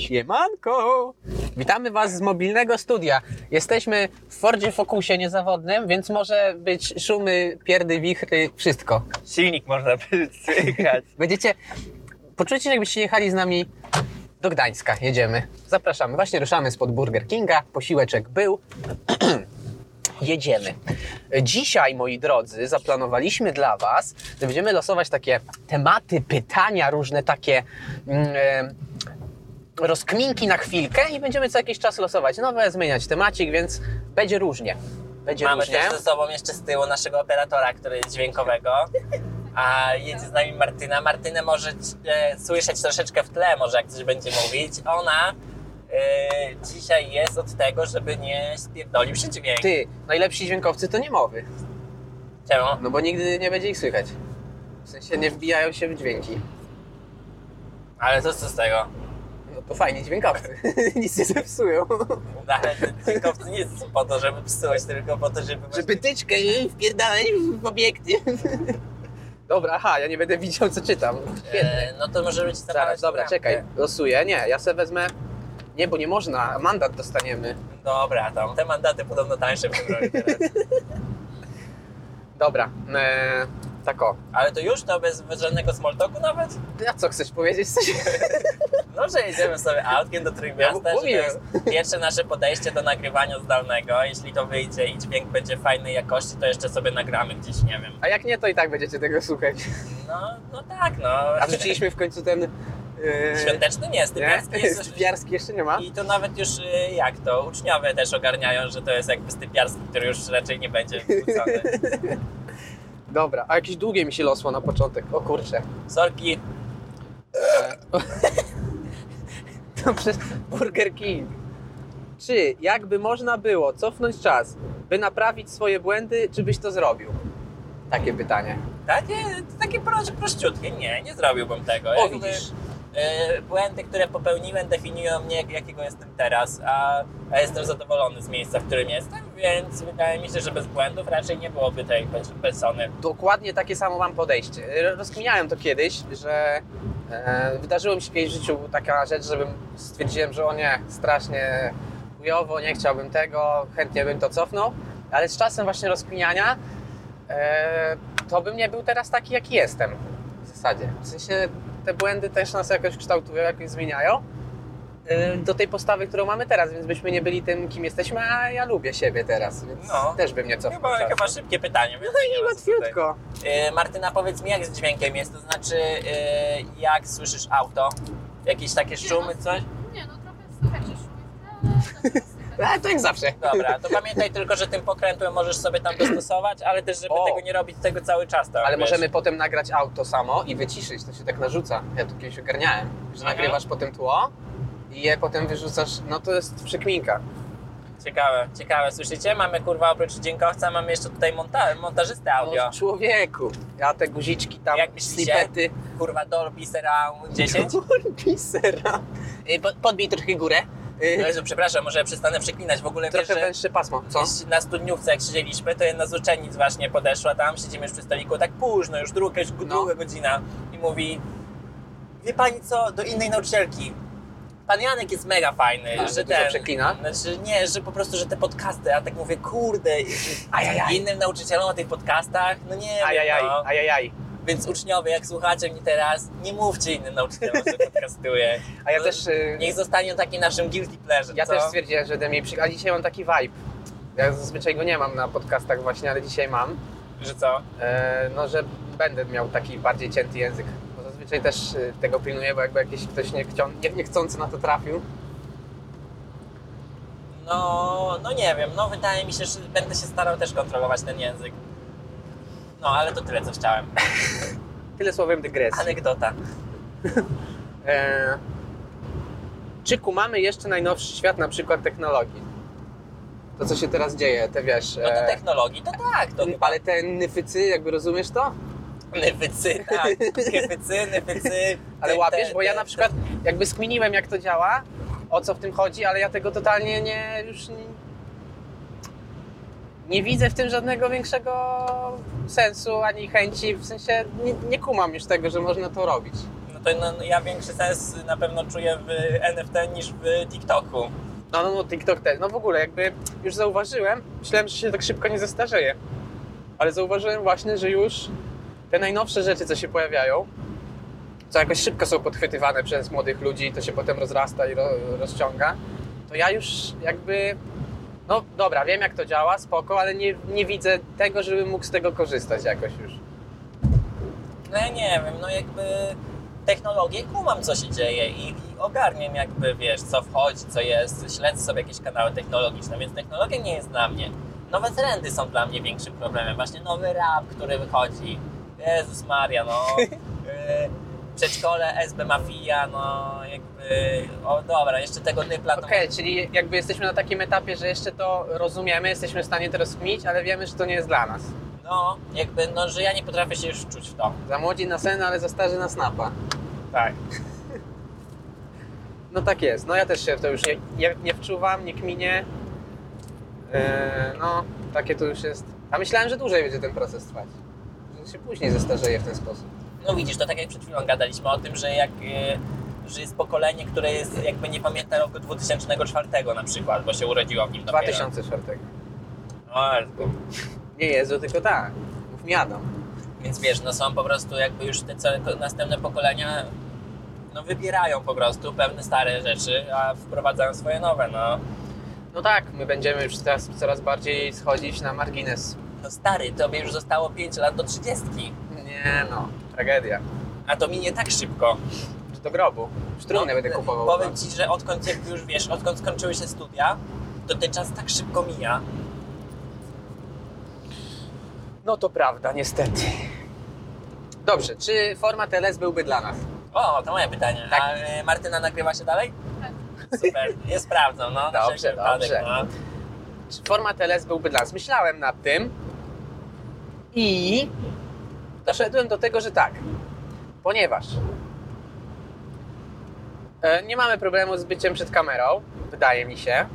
Siemanko! Witamy Was z mobilnego studia. Jesteśmy w Fordzie Focusie niezawodnym, więc może być szumy, pierdy, wichry, wszystko. Silnik można słychać. Będziecie... Poczujcie się, jakbyście jechali z nami do Gdańska. Jedziemy. Zapraszamy. Właśnie ruszamy spod Burger Kinga. Posiłeczek był. Jedziemy. Dzisiaj, moi drodzy, zaplanowaliśmy dla Was, że będziemy losować takie tematy, pytania, różne takie e, rozkminki na chwilkę i będziemy co jakiś czas losować nowe, zmieniać temacik, więc będzie różnie. Będzie Mamy różnie. też ze sobą jeszcze z tyłu naszego operatora, który jest dźwiękowego. A jedzie z nami Martyna. Martynę może e, słyszeć troszeczkę w tle, może jak coś będzie mówić. Ona e, dzisiaj jest od tego, żeby nie spierdolił się dźwięk. Ty, najlepsi dźwiękowcy to nie mowy, Czemu? no bo nigdy nie będzie ich słychać. W sensie nie wbijają się w dźwięki. Ale to co z tego? No to fajnie dźwiękowcy. Nic nie zepsują. Ale dźwiękowcy nie jest po to, żeby psuć, tylko po to, żeby... Żeby tyczkę wpierdalać w obiekty. Dobra, aha, ja nie będę widział co czytam. E, no to może być Zaraz, dobra, czekaj, losuję. Nie, ja sobie wezmę... Nie, bo nie można, mandat dostaniemy. Dobra, tam te mandaty podobno tańsze w tym roku teraz. Dobra, e, tak o. Ale to już to bez, bez żadnego small talku nawet? A co, chcesz powiedzieć coś? No, że jedziemy sobie autkiem do Trójmiasta, Ja że to jest pierwsze nasze podejście do nagrywania zdalnego. Jeśli to wyjdzie i dźwięk będzie fajnej jakości, to jeszcze sobie nagramy gdzieś, nie wiem. A jak nie, to i tak będziecie tego słuchać. No, no tak, no. A wrzuciliśmy w końcu ten... E, Świąteczny nie, stypiarski nie? jest... Stypiarski jeszcze nie ma? I to nawet już y, jak to, uczniowie też ogarniają, że to jest jakby stypiarski, który już raczej nie będzie wrzucony. Dobra, a jakieś długie mi się losło na początek. O kurczę. Sorki, E, to przez Burger King. Czy jakby można było cofnąć czas, by naprawić swoje błędy, czy byś to zrobił? Takie pytanie. takie, takie proś- prościutkie, nie, nie zrobiłbym tego. O, Jakby, widzisz. Y, błędy, które popełniłem, definiują mnie, jakiego jestem teraz, a, a jestem zadowolony z miejsca, w którym jestem, więc wydaje mi się, że bez błędów raczej nie byłoby tej pers- persony. Dokładnie takie samo mam podejście. Rozkminiałem to kiedyś, że e, wydarzyło mi się w życiu taka rzecz, żebym stwierdziłem, że o nie, strasznie chujowo, nie chciałbym tego, chętnie bym to cofnął, ale z czasem właśnie rozkminiania e, to bym nie był teraz taki, jaki jestem w zasadzie. W sensie te błędy też nas jakoś kształtują, jakoś zmieniają do tej postawy, którą mamy teraz, więc byśmy nie byli tym, kim jesteśmy, a ja lubię siebie teraz, więc No. też bym nie cofnął Chyba, chyba szybkie pytanie. Więc No i łatwiutko. Y, Martyna, powiedz mi, jak z dźwiękiem jest, to znaczy, y, jak słyszysz auto? Jakieś takie szumy, coś? Nie, no trochę słychać, że szumi w tle, ale tak to jak zawsze. Dobra, to pamiętaj tylko, że tym pokrętłem możesz sobie tam dostosować, ale też, żeby O. tego nie robić tego cały czas. Tak, Ale wiesz. możemy potem nagrać auto samo i wyciszyć, to się tak narzuca. Ja tu kiedyś ogarniałem, że Mhm. nagrywasz potem tło i je potem wyrzucasz, no to jest przekminka. Ciekawe, ciekawe, słyszycie? Mamy kurwa oprócz dźwiękowca, mamy jeszcze tutaj monta montażystę audio. No, człowieku, ja te guziczki tam, Jak myślicie? snippety. Kurwa Dolby Surround 10. Pisera. Y, po- Podbij trochę górę. No Jezu, przepraszam, może przestanę przeklinać. W ogóle wiesz, Trochę że węższe pasmo. Co? na studniówce jak siedzieliśmy, to jedna z uczennic właśnie podeszła tam, siedzimy już przy stoliku, tak późno, już druga, już druga godzina i mówi wie pani co, do innej nauczycielki. Pan Janek jest mega fajny, A, że ten, przeklina? Znaczy nie, że po prostu, że te podcasty, a tak mówię, kurde, Ajajaj. innym nauczycielom o tych podcastach, no nie Ajajaj, wiem, no. ajajaj. Więc uczniowie, jak słuchacie mnie teraz, nie mówcie innym nauczycielom, że podcastuję. A ja No, też... y, Niech zostanie taki naszym guilty pleasure, Ja co? też stwierdziłem, że będę mniej przy... A dzisiaj mam taki vibe. Ja zazwyczaj go nie mam na podcastach właśnie, ale dzisiaj mam. Że co? E, no, że będę miał taki bardziej cięty język. Bo zazwyczaj też y, tego pilnuję, bo jakby jakiś ktoś niechcią, nie, niechcący na to trafił. No, no nie wiem, no wydaje mi się, że będę się starał też kontrolować ten język. No, ale to tyle, co chciałem. Tyle słowem dygresji. Anegdota. E, czy kumamy jeszcze najnowszy świat, na przykład technologii? To, co się teraz dzieje, te wiesz... No to e, technologii, to tak, to chyba ale te nyfycy, jakby rozumiesz to? nyfycy, tak, nyfycy, nyfycy. Ale łapiesz, bo ja na przykład jakby skminiłem, jak to działa, o co w tym chodzi, ale ja tego totalnie nie, już nie, widzę w tym żadnego większego sensu ani chęci, w sensie nie, nie kumam już tego, że można to robić. No no to no, no, ja większy sens na pewno czuję w NFT niż w TikToku. No, no, no, TikTok też. No w ogóle jakby już zauważyłem, myślałem, że się tak szybko nie zestarzeje. Ale zauważyłem właśnie, że już te najnowsze rzeczy, co się pojawiają, co jakoś szybko są podchwytywane przez młodych ludzi, to się potem rozrasta i ro, rozciąga, to ja już jakby, no dobra, wiem jak to działa, spoko, ale nie, nie widzę tego, żebym mógł z tego korzystać jakoś już. No ja nie wiem, no jakby technologię kumam, co się dzieje i, i ogarniam jakby, wiesz, co wchodzi, co jest, śledzę sobie jakieś kanały technologiczne, więc technologia nie jest dla mnie. Nowe trendy są dla mnie większym problemem, właśnie nowy rap, który wychodzi. Jezus Maria, no. Yy, Przedszkole, SB Mafia, no jakby, o dobra, jeszcze tego nypla to Okej, czyli jakby jesteśmy na takim etapie, że jeszcze to rozumiemy, jesteśmy w stanie to rozkminić, ale wiemy, że to nie jest dla nas. no jakby, no że ja nie potrafię się już wczuć w to. Za młodzi na sen, ale za starzy na snapa. Tak. No tak jest. No ja też się w to już nie, nie, nie wczuwam, nie kminię. Yy, no, takie to już jest. A myślałem, że dłużej będzie ten proces trwać. Że się później zestarzeje w ten sposób. No widzisz, to tak jak przed chwilą gadaliśmy o tym, że jak e, że jest pokolenie, które jest jakby nie pamięta roku 2004 na przykład, bo się urodziło w nim dopiero. 2004. O, Nie Jezu, tylko tak. Mów mi Adam. więc wiesz, no są po prostu jakby już te całe następne pokolenia no wybierają po prostu pewne stare rzeczy, a wprowadzają swoje nowe, no. No tak, my będziemy już teraz coraz bardziej schodzić na margines. No stary, tobie już zostało 5 lat do 30, Nie no, tragedia. a to minie tak szybko. Do grobu? Już trumnę będę kupował. No, Powiem Ci, że odkąd jakby już wiesz, odkąd skończyły się studia, to ten czas tak szybko mija. No to prawda, niestety. Dobrze, czy format LS byłby dla nas? O, to moje pytanie. Tak. A e, Martyna nagrywa się dalej? Tak. Super, jest prawdą, no. Dobrze, wszelki wypadek, dobrze. No. Czy format LS byłby dla nas? Myślałem nad tym i doszedłem do tego, że tak. Ponieważ e, nie mamy problemu z byciem przed kamerą, wydaje mi się.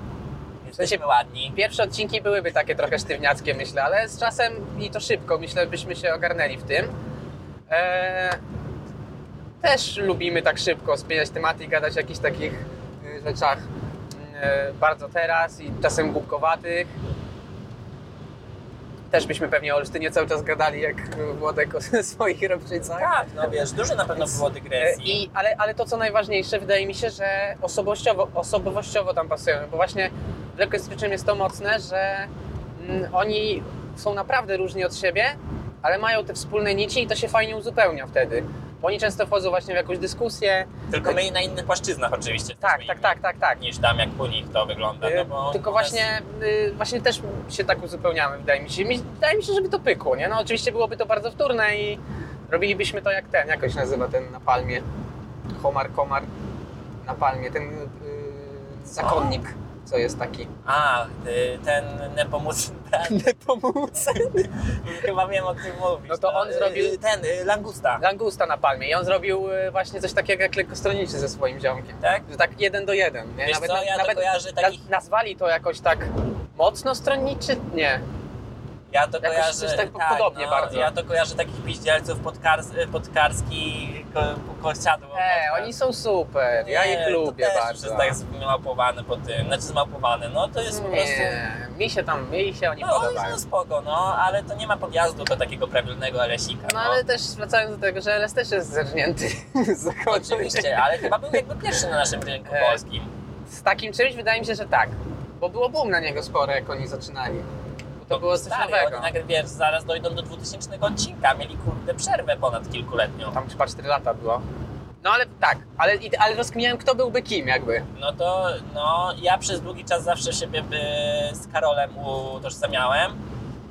Jesteśmy ładni. Pierwsze odcinki byłyby takie trochę sztywniackie, myślę, ale z czasem i to szybko, myślę, byśmy się ogarnęli w tym. E, też lubimy tak szybko spieniać tematy i gadać o jakichś takich y, rzeczach y, bardzo teraz i czasem głupkowatych. Też byśmy pewnie o Olsztynie cały czas gadali jak Włodek o swoich robczycach. Tak, no wiesz, dużo na pewno było E, dygresji. I, ale, ale to, co najważniejsze, wydaje mi się, że osobowościowo, osobowościowo tam pasują, bo właśnie w Lekkostryczym jest to mocne, że mm, oni są naprawdę różni od siebie, ale mają te wspólne nici i to się fajnie uzupełnia wtedy. Bo oni często wchodzą właśnie w jakąś dyskusję. Tylko my na innych płaszczyznach oczywiście. Tak, tak, tak, tak, tak. Niż tam, jak u nich to wygląda. Y, No bo Tylko właśnie, y, właśnie też się tak uzupełniamy, wydaje mi się. Wydaje mi się, żeby to pykło, nie? No oczywiście byłoby to bardzo wtórne i robilibyśmy to jak ten, jakoś nazywa ten na palmie. Homar, komar na palmie, ten y, zakonnik, co jest taki. A, y, ten Nepomuk brat, Pomóc. chyba wiem o tym mówisz. No to on y, zrobił- Ten, y, Langusta, Langusta na palmie i on zrobił y, właśnie coś takiego jak lekkostronniczy ze swoim ziomkiem. tak? Że tak jeden do jeden. Nie? Wiesz co, ja to nawet kojarzę na- takich- nazwali to jakoś tak mocno stronniczy? Nie. Ja to Jakoś kojarzę, coś tak podobnie no, bardzo. Ja to kojarzę takich piździelców podkars, podkarski, ko, kościadło. E, oni są super, ja ich lubię to też bardzo. jest tak zmałpowane po tym, znaczy zmałpowane, no to jest po prostu... Nie, mi się tam, mi się oni No podobają. są spoko, no, ale to nie ma podjazdu do takiego prawilnego LSika. No ale też wracając do tego, że LS też jest zerżnięty z. Oczywiście, ale chyba był jakby pierwszy na naszym rynku E, polskim. Z takim czymś wydaje mi się, że tak. Bo było boom na niego sporo, jak oni zaczynali. To było coś Stary, nowego. Oni nagle, wiesz, zaraz dojdą do 2000 odcinka, mieli kurde przerwę ponad kilkuletnią. Tam chyba 4 lata było. No ale tak, ale, ale rozkminiałem, kto byłby kim jakby. No to, no, ja przez długi czas zawsze siebie by z Karolem utożsamiałem.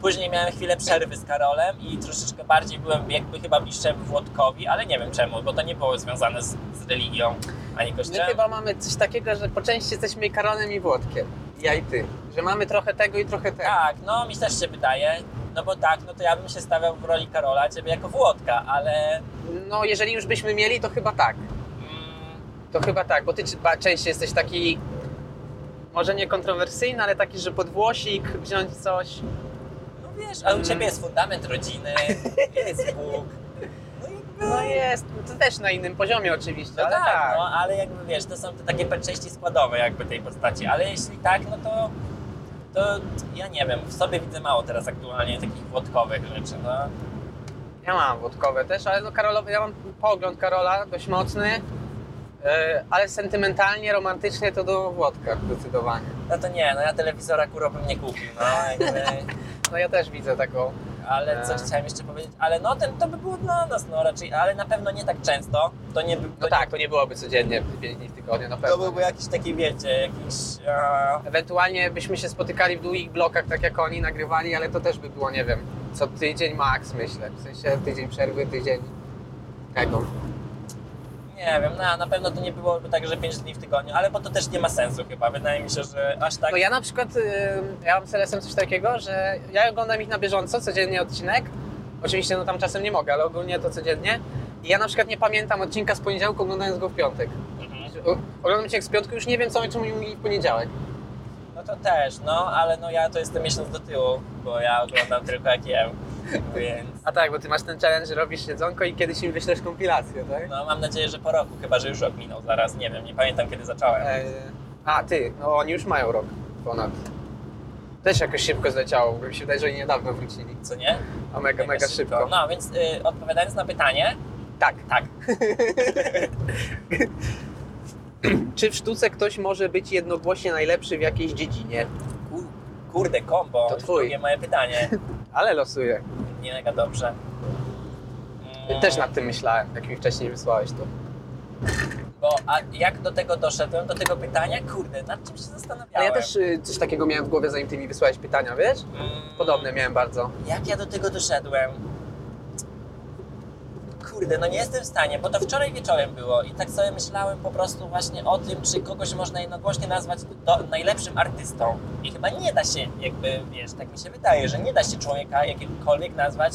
Później miałem chwilę przerwy z Karolem i troszeczkę bardziej byłem jakby chyba bliższy Włodkowi, ale nie wiem czemu, bo to nie było związane z, z religią ani My kościołem. chyba mamy coś takiego, że po części jesteśmy i Karonem i Włodkiem. Ja i ty. Że mamy trochę tego i trochę tego. Tak, no mi też się wydaje. No bo tak, no to ja bym się stawiał w roli Karola, ciebie jako Włodka, ale... No jeżeli już byśmy mieli, to chyba tak. Mm, To chyba tak, bo ty częściej jesteś taki, może nie kontrowersyjny, ale taki, że pod włosik wziąć coś. no wiesz, a u ciebie jest fundament rodziny, jest Bóg. No jest, to też na innym poziomie oczywiście, No ale tak, tak. no ale jakby wiesz, to są te takie części składowe jakby tej postaci, ale jeśli tak, no to, to ja nie wiem, w sobie widzę mało teraz aktualnie takich włodkowych rzeczy, no. Ja mam wodkowe też, ale no Karolowy, ja mam pogląd Karola dość mocny, yy, ale sentymentalnie, romantycznie to do Włodka zdecydowanie. No to nie, no ja telewizora kuro bym nie kupił, no jakby, No ja też widzę taką, ale coś Eee. chciałem jeszcze powiedzieć, ale no ten, to by było dla nas, no raczej, ale na pewno nie tak często, to nie by, to no tak, to nie byłoby codziennie, 5 dni w tygodniu na pewno. to byłby jakiś taki, wiecie, jakiś, a, Ewentualnie byśmy się spotykali w długich blokach, tak jak oni nagrywali, ale to też by było, nie wiem, co tydzień max myślę, w sensie tydzień przerwy, tydzień tego. Nie wiem, no, na pewno to nie byłoby tak, że 5 dni w tygodniu, ale bo to też nie ma sensu chyba, wydaje mi się, że aż tak... No ja na przykład, ja mam z LS-em coś takiego, że ja oglądam ich na bieżąco, codziennie odcinek. Oczywiście no tam czasem nie mogę, ale ogólnie to codziennie. I ja na przykład nie pamiętam odcinka z poniedziałku, oglądając go w piątek. Mhm. Oglądam odcinek z piątku, już nie wiem co oni mówili w poniedziałek. No to też, no, ale no ja to jestem miesiąc do tyłu, bo ja oglądam tylko jak jem, więc A tak, bo ty masz ten challenge, że robisz jedzonko i kiedyś im wyślesz kompilację, tak? no mam nadzieję, że po roku, chyba że już rok minął zaraz, nie wiem, nie pamiętam kiedy zacząłem. E, a ty, no oni już mają rok ponad. Też jakoś szybko zleciało, bo mi się wydaje, że oni niedawno wrócili. Co nie? A mega, mega szybko. No więc y, odpowiadając na pytanie, Tak. tak, Czy w sztuce ktoś może być jednogłośnie najlepszy w jakiejś dziedzinie? Kur, kurde, kombo, To twój. drugie moje pytanie, Ale losuję. nie mega dobrze. Mm, Też nad tym myślałem, jak mi wcześniej wysłałeś to. Bo a jak do tego doszedłem, do tego pytania, kurde, nad czym się zastanawiałem. Ale ja też y, coś takiego miałem w głowie, zanim ty mi wysłałeś pytania, wiesz? Mm, Podobne miałem bardzo. Jak ja do tego doszedłem? Kurde, no nie jestem w stanie, bo to wczoraj wieczorem było i tak sobie myślałem po prostu właśnie o tym, czy kogoś można jednogłośnie nazwać do, najlepszym artystą. I chyba nie da się, jakby, wiesz, tak mi się wydaje, że nie da się człowieka jakiegokolwiek nazwać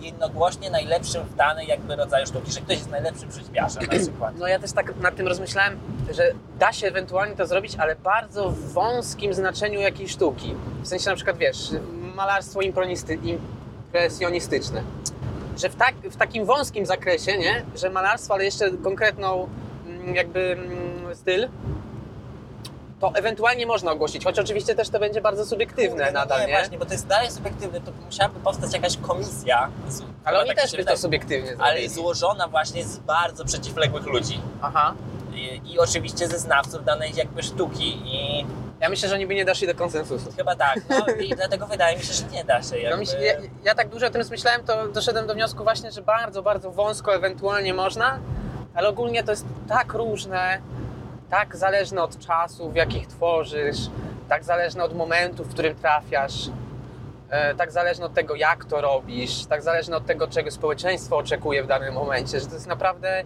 jednogłośnie najlepszym w danej jakby rodzaju sztuki, że ktoś jest najlepszym rzeźbiarzem na przykład. No ja też tak nad tym rozmyślałem, że da się ewentualnie to zrobić, ale bardzo w wąskim znaczeniu jakiejś sztuki. W sensie na przykład, wiesz, malarstwo impresjonistyczne. Że w, tak, w takim wąskim zakresie, nie? Że malarstwo, ale jeszcze konkretną mm, jakby mm, styl, to ewentualnie można ogłosić, choć oczywiście też to będzie bardzo subiektywne Kurde, nadal, nie, nie? właśnie, bo to jest dalej subiektywne, to musiałaby powstać jakaś komisja. Ale oni tak też by to subiektywnie Ale zrobili. złożona właśnie z bardzo przeciwległych ludzi. Aha. I, I oczywiście ze znawców danej jakby sztuki i Ja myślę, że oni by nie doszli do konsensusu. chyba tak, no i dlatego wydaje mi się, że nie da się No jakby... się, ja, ja tak dużo o tym myślałem, to doszedłem do wniosku właśnie, że bardzo, bardzo wąsko ewentualnie można, ale ogólnie to jest tak różne, tak zależne od czasów, w jakich tworzysz, tak zależne od momentu, w którym trafiasz, e, tak zależne od tego, jak to robisz, tak zależne od tego, czego społeczeństwo oczekuje w danym momencie, że to jest naprawdę...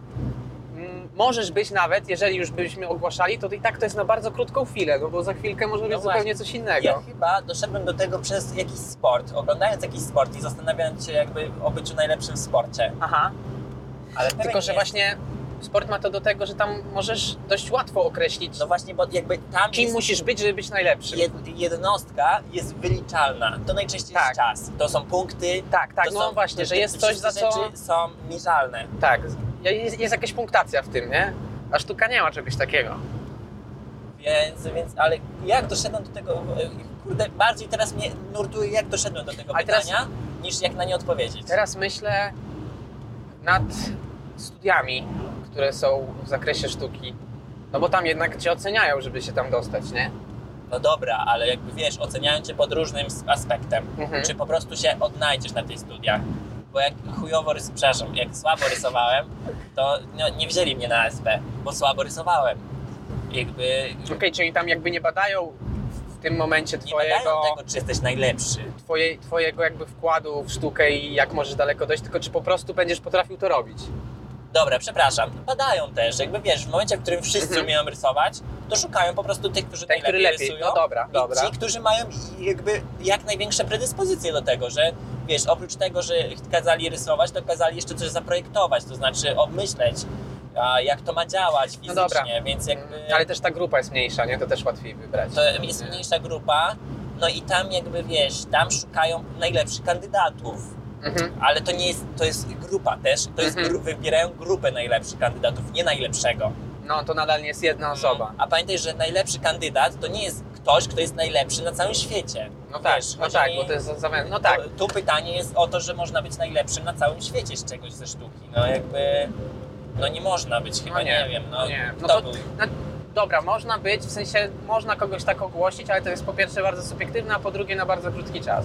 Możesz być nawet, jeżeli już byśmy ogłaszali, to i tak to jest na bardzo krótką chwilę, no bo za chwilkę może być No zupełnie coś innego. Ja chyba doszedłem do tego przez jakiś sport, oglądając jakiś sport i zastanawiając się jakby o byciu najlepszym w sporcie. Aha. Ale Tylko, że jest- właśnie sport ma to do tego, że tam możesz dość łatwo określić, No właśnie, bo jakby tam kim musisz być, żeby być najlepszym. jed, jednostka jest wyliczalna. To najczęściej Tak. jest czas. To są punkty. Tak, tak, to no są, właśnie, że jest coś, za co... rzeczy są mierzalne. Tak, jest, jest jakaś punktacja w tym, nie? A sztuka nie ma czegoś takiego. Więc, więc, ale jak doszedłem do tego, kurde, bardziej teraz mnie nurtuje, jak doszedłem do tego Ale teraz- pytania, niż jak na nie odpowiedzieć. Teraz myślę nad studiami, które są w zakresie sztuki. No bo tam jednak cię oceniają, żeby się tam dostać, nie? No dobra, ale jakby wiesz, oceniają cię pod różnym aspektem. Mhm. Czy po prostu się odnajdziesz na tych studiach? Bo jak chujowo rys, przepraszam, jak słabo rysowałem, to no, nie wzięli mnie na SP, bo słabo rysowałem. Jakby Okej, czyli tam jakby nie badają w tym momencie nie badają twojego, tego, czy jesteś najlepszy. twoje, twojego jakby wkładu w sztukę i jak możesz daleko dojść, tylko czy po prostu będziesz potrafił to robić. Dobra, przepraszam, badają też, jakby wiesz, w momencie, w którym wszyscy Mhm. umieją rysować, to szukają po prostu tych, którzy Ten, który najlepiej lepiej. rysują. No dobra, I dobra. ci, którzy mają jakby jak największe predyspozycje do tego, że wiesz, oprócz tego, że kazali rysować, to kazali jeszcze coś zaprojektować, to znaczy obmyśleć, a, jak to ma działać fizycznie, No dobra. więc jakby Ale też ta grupa jest mniejsza, nie? To też łatwiej wybrać. to jest mniejsza grupa, no i tam jakby wiesz, tam szukają najlepszych kandydatów. Mhm. ale to nie jest, to jest grupa też, to jest, Mhm. gru, wybierają grupę najlepszych kandydatów, nie najlepszego. No to nadal nie jest jedna osoba. A pamiętaj, że najlepszy kandydat to nie jest ktoś, kto jest najlepszy na całym świecie. No tak, Wiesz, no chodzi tak, mi- bo to jest za No tak. Tu, tu pytanie jest o to, że można być najlepszym na całym świecie z czegoś ze sztuki. No jakby, no nie można być chyba, No nie, nie, wiem. No, nie. No to- był? No, dobra, można być, w sensie można kogoś tak ogłosić, ale to jest po pierwsze bardzo subiektywne, a po drugie na bardzo krótki czas.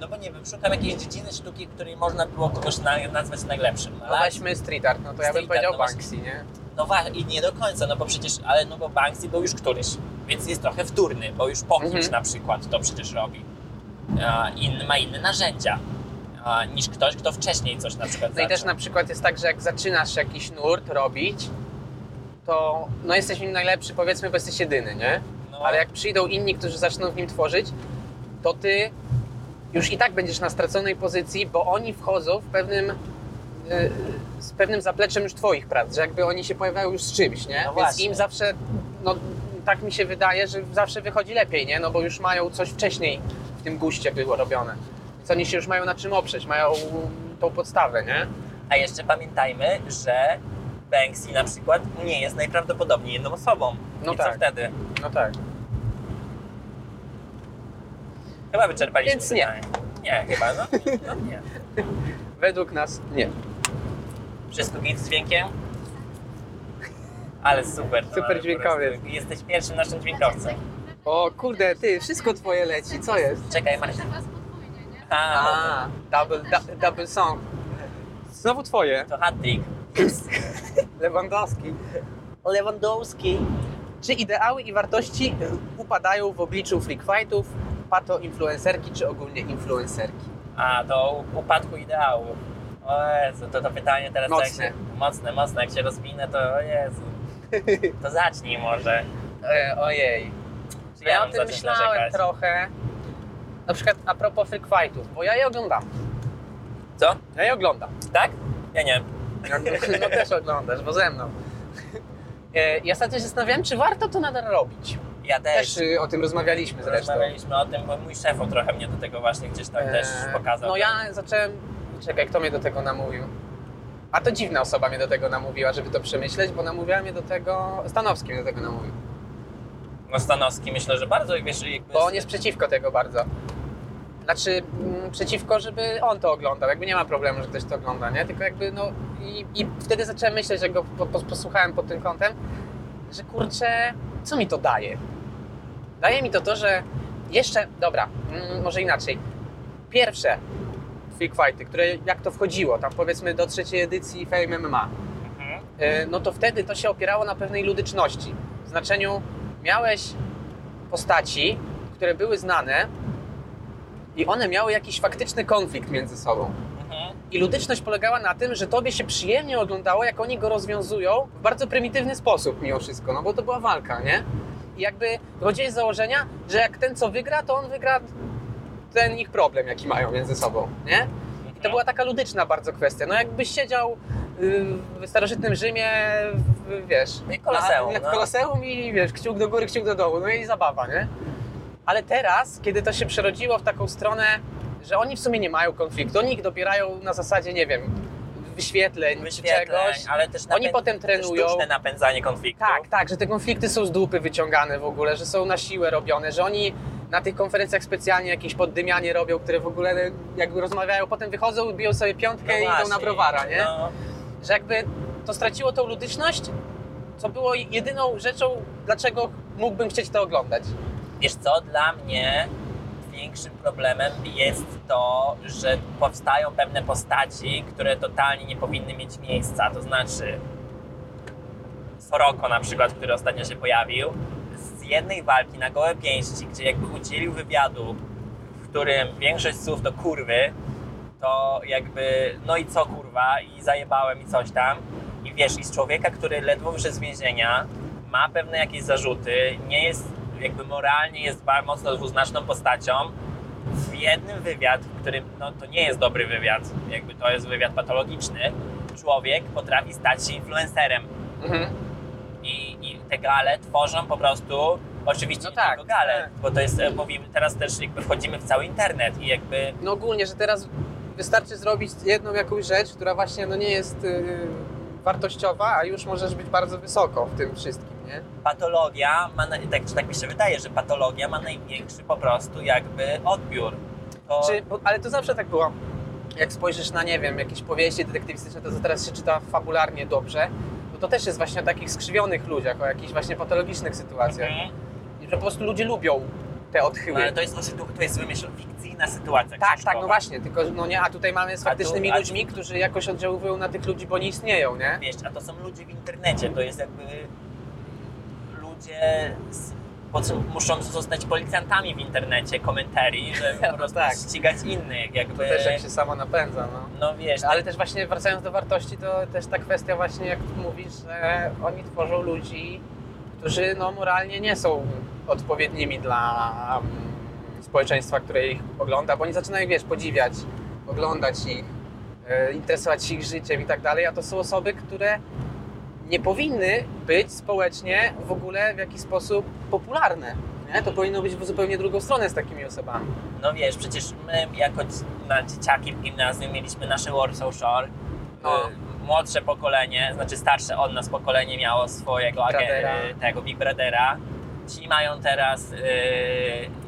No bo nie wiem, szukam jakiejś dziedziny sztuki, której można było kogoś na, nazwać najlepszym. No weźmy street art, no to ja bym Street powiedział art, no właśnie. Banksy, nie? No wa- i nie do końca, no bo przecież, ale no bo Banksy był już któryś, więc jest trochę wtórny, bo już po kimś Mhm. na przykład to przecież robi. A, inny, ma inne narzędzia a, niż ktoś, kto wcześniej coś na przykład No i też zaczął. na przykład jest tak, że jak zaczynasz jakiś nurt robić, to no jesteś w nim najlepszy, powiedzmy, bo jesteś jedyny, nie? no, Ale jak przyjdą inni, którzy zaczną w nim tworzyć, to ty już i tak będziesz na straconej pozycji, bo oni wchodzą w pewnym y, z pewnym zapleczem już twoich prac, że jakby oni się pojawiają już z czymś, nie? No Więc właśnie. im zawsze, no tak mi się wydaje, że zawsze wychodzi lepiej, nie? No bo już mają coś wcześniej w tym guście było robione. Więc oni się już mają na czym oprzeć, mają tą podstawę, nie? A jeszcze pamiętajmy, że Banksy na przykład nie jest najprawdopodobniej jedną osobą. No I tak. co wtedy? No tak. Chyba wyczerpaliśmy Więc nie. pytanie. Nie, chyba, no, no nie. Według nas nie. Wszystko git z dźwiękiem? Ale super. Super po dźwiękowiec. prostu Jesteś pierwszym naszym dźwiękowcem. O kurde, ty, wszystko twoje leci, co jest? Czekaj, Marcin. Teraz podwójnie, nie? A, A, double, du, double song. Znowu twoje. to hat-trick. Lewandowski. Lewandowski. Czy ideały i wartości upadają w obliczu freak fightów, pato influencerki czy ogólnie influencerki? A, do upadku ideału. O Jezu, to to pytanie teraz Mocne. tak się... Mocne, mocne. Jak się rozwinę, to o Jezu. To zacznij może. E, ojej. Czy Ja, mam o tym myślałem narzekać? trochę. Na przykład a propos freak fightów, bo ja je oglądam. Co? Ja je oglądam. Tak? Ja nie. No też oglądasz, bo ze mną. E, Ja ostatnio się zastanawiałem, czy warto to nadal robić. Ja też. Też y, o tym rozmawialiśmy zresztą. Rozmawialiśmy o tym, bo mój szef trochę mnie do tego właśnie gdzieś tam też Eee, pokazał. No ja zacząłem. Czekaj, kto mnie do tego namówił? A to dziwna osoba mnie do tego namówiła, żeby to przemyśleć, bo namówiła mnie do tego. Stanowski mnie do tego namówił. No Stanowski myślę, że bardzo wiesz, jakby... Bo on jest przeciwko tego bardzo. Znaczy, mm, przeciwko, żeby on to oglądał. Jakby nie ma problemu, że ktoś to ogląda, nie? Tylko jakby, no. I, i wtedy zacząłem myśleć, jak go po, po, posłuchałem pod tym kątem, że kurczę, co mi to daje? Daje mi to to, że jeszcze. Dobra, mm, może inaczej. Pierwsze freak fighty, które jak to wchodziło, tam powiedzmy do trzeciej edycji Fame MMA, Mhm. e, no to wtedy to się opierało na pewnej ludyczności. W znaczeniu miałeś postaci, które były znane i one miały jakiś faktyczny konflikt między sobą. Mhm. I ludyczność polegała na tym, że tobie się przyjemnie oglądało, jak oni go rozwiązują w bardzo prymitywny sposób mimo wszystko, no bo to była walka, nie? Jakby wychodziłeś z założenia, że jak ten co wygra, to on wygra ten ich problem, jaki mają między sobą, nie? I to była taka ludyczna bardzo kwestia. No jakbyś siedział y, w starożytnym Rzymie, w, wiesz, Koloseum, na, no. Koloseum i wiesz, kciuk do góry, kciuk do dołu, no i zabawa, nie? Ale teraz, kiedy to się przerodziło w taką stronę, że oni w sumie nie mają konfliktu, oni ich dobierają na zasadzie, nie wiem, wyświetleń, czy Wyświetleń, czegoś. ale też Oni potem trenują. Sztuczne napędzanie konfliktu. Tak, tak, że te konflikty są z dupy wyciągane w ogóle, że są na siłę robione, że oni na tych konferencjach specjalnie jakieś poddymianie robią, które w ogóle jak rozmawiają, potem wychodzą, biją sobie piątkę No i idą na właśnie, browara, nie? No, Że jakby to straciło tą ludyczność, co było jedyną rzeczą, dlaczego mógłbym chcieć to oglądać. Wiesz co, dla mnie większym problemem jest to, że powstają pewne postaci, które totalnie nie powinny mieć miejsca. To znaczy Soroko na przykład, który ostatnio się pojawił, z jednej walki na gołe pięści, gdzie jakby udzielił wywiadu, w którym większość słów to kurwy, to jakby no i co kurwa i zajebałem i coś tam. I wiesz, i z człowieka, który ledwo wyszedł z więzienia, ma pewne jakieś zarzuty, nie jest jakby moralnie jest bardzo mocno dwuznaczną postacią. W jednym wywiad, w którym no to nie jest dobry wywiad, jakby to jest wywiad patologiczny, człowiek potrafi stać się influencerem. Mhm. I, I te gale tworzą po prostu, oczywiście No nie tak, tylko gale, tak. bo to jest, e, mówimy, teraz też jakby wchodzimy w cały internet i jakby No ogólnie, że teraz wystarczy zrobić jedną jakąś rzecz, która właśnie no nie jest y, wartościowa, a już możesz być bardzo wysoko w tym wszystkim, nie? Patologia, ma, na- tak, tak mi się wydaje, że patologia ma największy po prostu jakby odbiór. To, Czy, bo, ale to zawsze tak było. Jak spojrzysz na, nie wiem, jakieś powieści detektywistyczne, to co teraz się czyta fabularnie dobrze, no to też jest właśnie o takich skrzywionych ludziach, o jakichś właśnie patologicznych sytuacjach. Mhm. I że po prostu ludzie lubią te No, odchyły. ale to jest, sytu- to jest wymyśl, fikcyjna sytuacja Tak, tak, no właśnie, tylko no nie, a tutaj mamy z faktycznymi tu- ludźmi, którzy jakoś oddziaływują na tych ludzi, bo nie istnieją, nie? Wiesz, a to są ludzie w internecie, to jest jakby ludzie muszą zostać policjantami w internecie, komentarii, żeby po prostu tak. ścigać innych, jakby... To też jak się samo napędza, no. No wiesz, Ale też właśnie wracając do wartości, to też ta kwestia właśnie, jak mówisz, że oni tworzą ludzi, którzy no moralnie nie są odpowiednimi dla mm, społeczeństwa, które ich ogląda, bo oni zaczynają, wiesz, podziwiać, oglądać ich, e, interesować się ich życiem i tak dalej, a to są osoby, które nie powinny być społecznie w ogóle w jakiś sposób popularne. Nie? To powinno być w zupełnie drugą stronę z takimi osobami. no wiesz, przecież my jako na dzieciaki w gimnazjum mieliśmy nasze Warsaw Shore, No. y, młodsze pokolenie, znaczy starsze od nas pokolenie miało swojego Big agen- y, tego Big Brothera. Ci mają teraz y,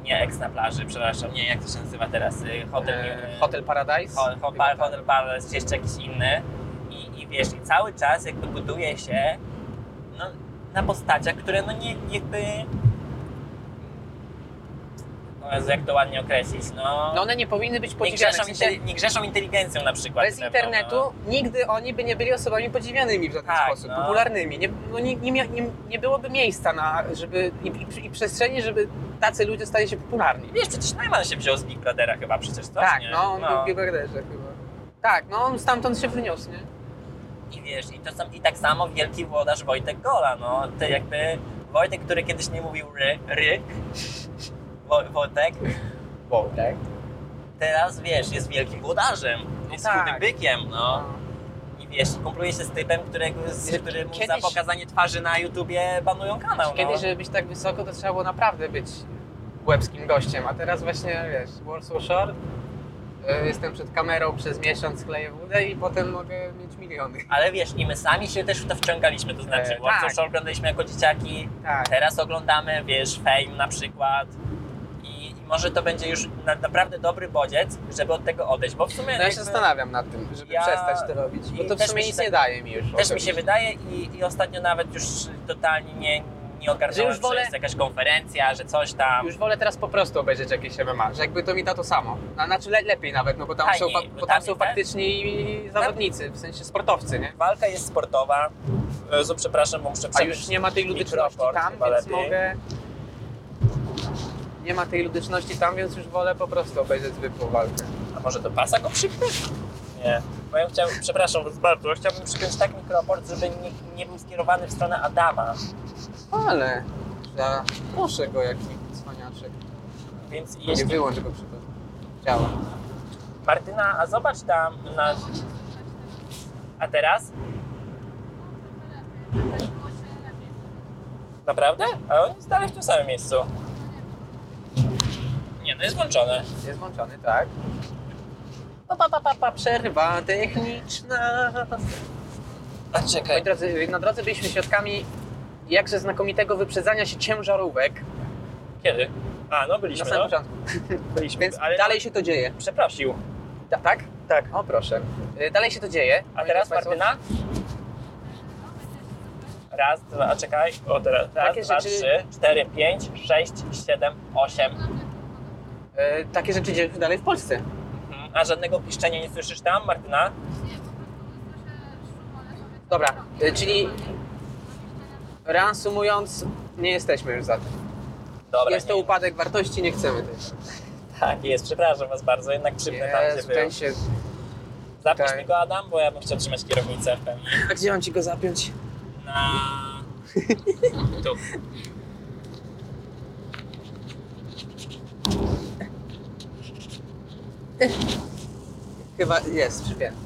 nie eks na plaży, przepraszam, nie jak to się nazywa teraz, y, hotel, E, y, Hotel Paradise. Ho- ho- pa- Hotel Palace, czy jeszcze jakiś inny. I, wiesz, i cały czas jakby buduje się no, na postaciach, które no nie jakby... O Jezu, jak to ładnie określić, no... No one nie powinny być nie, podziwiane. grzeszą, sensie, inteli- nie grzeszą inteligencją na przykład. bez pewno, internetu nigdy oni by nie byli osobami podziwianymi w żaden Tak, sposób, no. popularnymi. Nie, no nie, nie, nie, nie byłoby miejsca na, żeby, i, i, i przestrzeni, żeby tacy ludzie stali się popularni. No. Wiesz, przecież Najman się wziął z Big Brothera chyba przecież, co? tak, nie? no on był w Big Brotherze chyba. Tak, no on stamtąd się wyniósł, nie? I wiesz, i, to sam, i tak samo wielki włodarz Wojtek Gola, no. To jakby Wojtek, który kiedyś nie mówił ry, ry, Wo, Wojtek, Wojtek. teraz wiesz, jest wielkim włodarzem, jest tak. chudym bykiem, no. No. I wiesz, kumpluje się z typem, którego, z Wiesz, którym kiedyś- za pokazanie twarzy na YouTubie banują kanał, no. Kiedyś, żeby być tak wysoko, to trzeba było naprawdę być łebskim gościem, a teraz właśnie, wiesz, Warsaw Shore, jestem przed kamerą przez miesiąc, kleję wódę i potem mogę mieć miliony. Ale wiesz, i my sami się też w to wciągaliśmy, to znaczy E, Warsaw tak. Shore oglądaliśmy jako dzieciaki, Tak. teraz oglądamy, wiesz, Fame na przykład i, i może to będzie już na, naprawdę dobry bodziec, żeby od tego odejść, bo w sumie... No ja się zastanawiam nad tym, żeby Ja- przestać to robić, bo to w sumie mi się nic tak- nie daje mi już. Też mi się wydaje i, i ostatnio nawet już totalnie nie, nie ogarnąłem, Że wolę- że jest jakaś konferencja, że coś tam... Już wolę teraz po prostu obejrzeć jakieś MMA, że jakby to mi da to samo. A znaczy le, lepiej nawet, no bo tam Fajniej, są, bo tam tam są te- faktyczni zawodnicy, w sensie sportowcy, nie? Walka jest sportowa. Jezu, przepraszam, bo muszę A już nie ma tej ludyczności tam, więc mogę... Nie ma tej ludyczności tam, więc już wolę po prostu obejrzeć zwykłą walkę. A może do pasa go przypiąć? Nie. Bo ja chciałem, przepraszam was bardzo, chciałbym przypiąć tak mikroport, żeby nie, nie był skierowany w stronę Adama. Ale... Ja proszę go jaki cwaniaczek. Więc Nie jeśli... wyłącz go przypadkiem. Działa. Martyna, a zobacz tam na... A teraz? Naprawdę? A on jest dalej w tym samym miejscu. Nie, no jest włączone. Jest włączony, tak. Pa, pa, pa, pa, pa, przerwa techniczna. A Moi czekaj. drodzy, na drodze byliśmy świadkami jakże znakomitego wyprzedzania się ciężarówek Kiedy? A, no na byliśmy, samym no. początku. Byliśmy, Więc ale dalej się to dzieje. przeprosił. Ta, tak? Tak. O proszę. Y, Dalej się to dzieje. A teraz Moi Martyna? Raz, dwa, czekaj. O, teraz. Raz, Takie dwa, rzeczy- trzy, cztery, pięć, sześć, siedem, osiem. Y, Takie rzeczy dzieją się dalej w Polsce. A żadnego piszczenia nie słyszysz tam, Martyna? Dobra, y, czyli reasumując, nie jesteśmy już za tym. Dobra. Jest to nie. upadek wartości, nie chcemy tego. Tak, jest. Przepraszam was bardzo, jednak przypnę tam, gdzie był. się... Zapisz tutaj. mi go, Adam, bo ja bym chciał trzymać kierownicę w pełni. A gdzie mam ci go zapiąć? Na... Tu. Chyba jest, przypięty.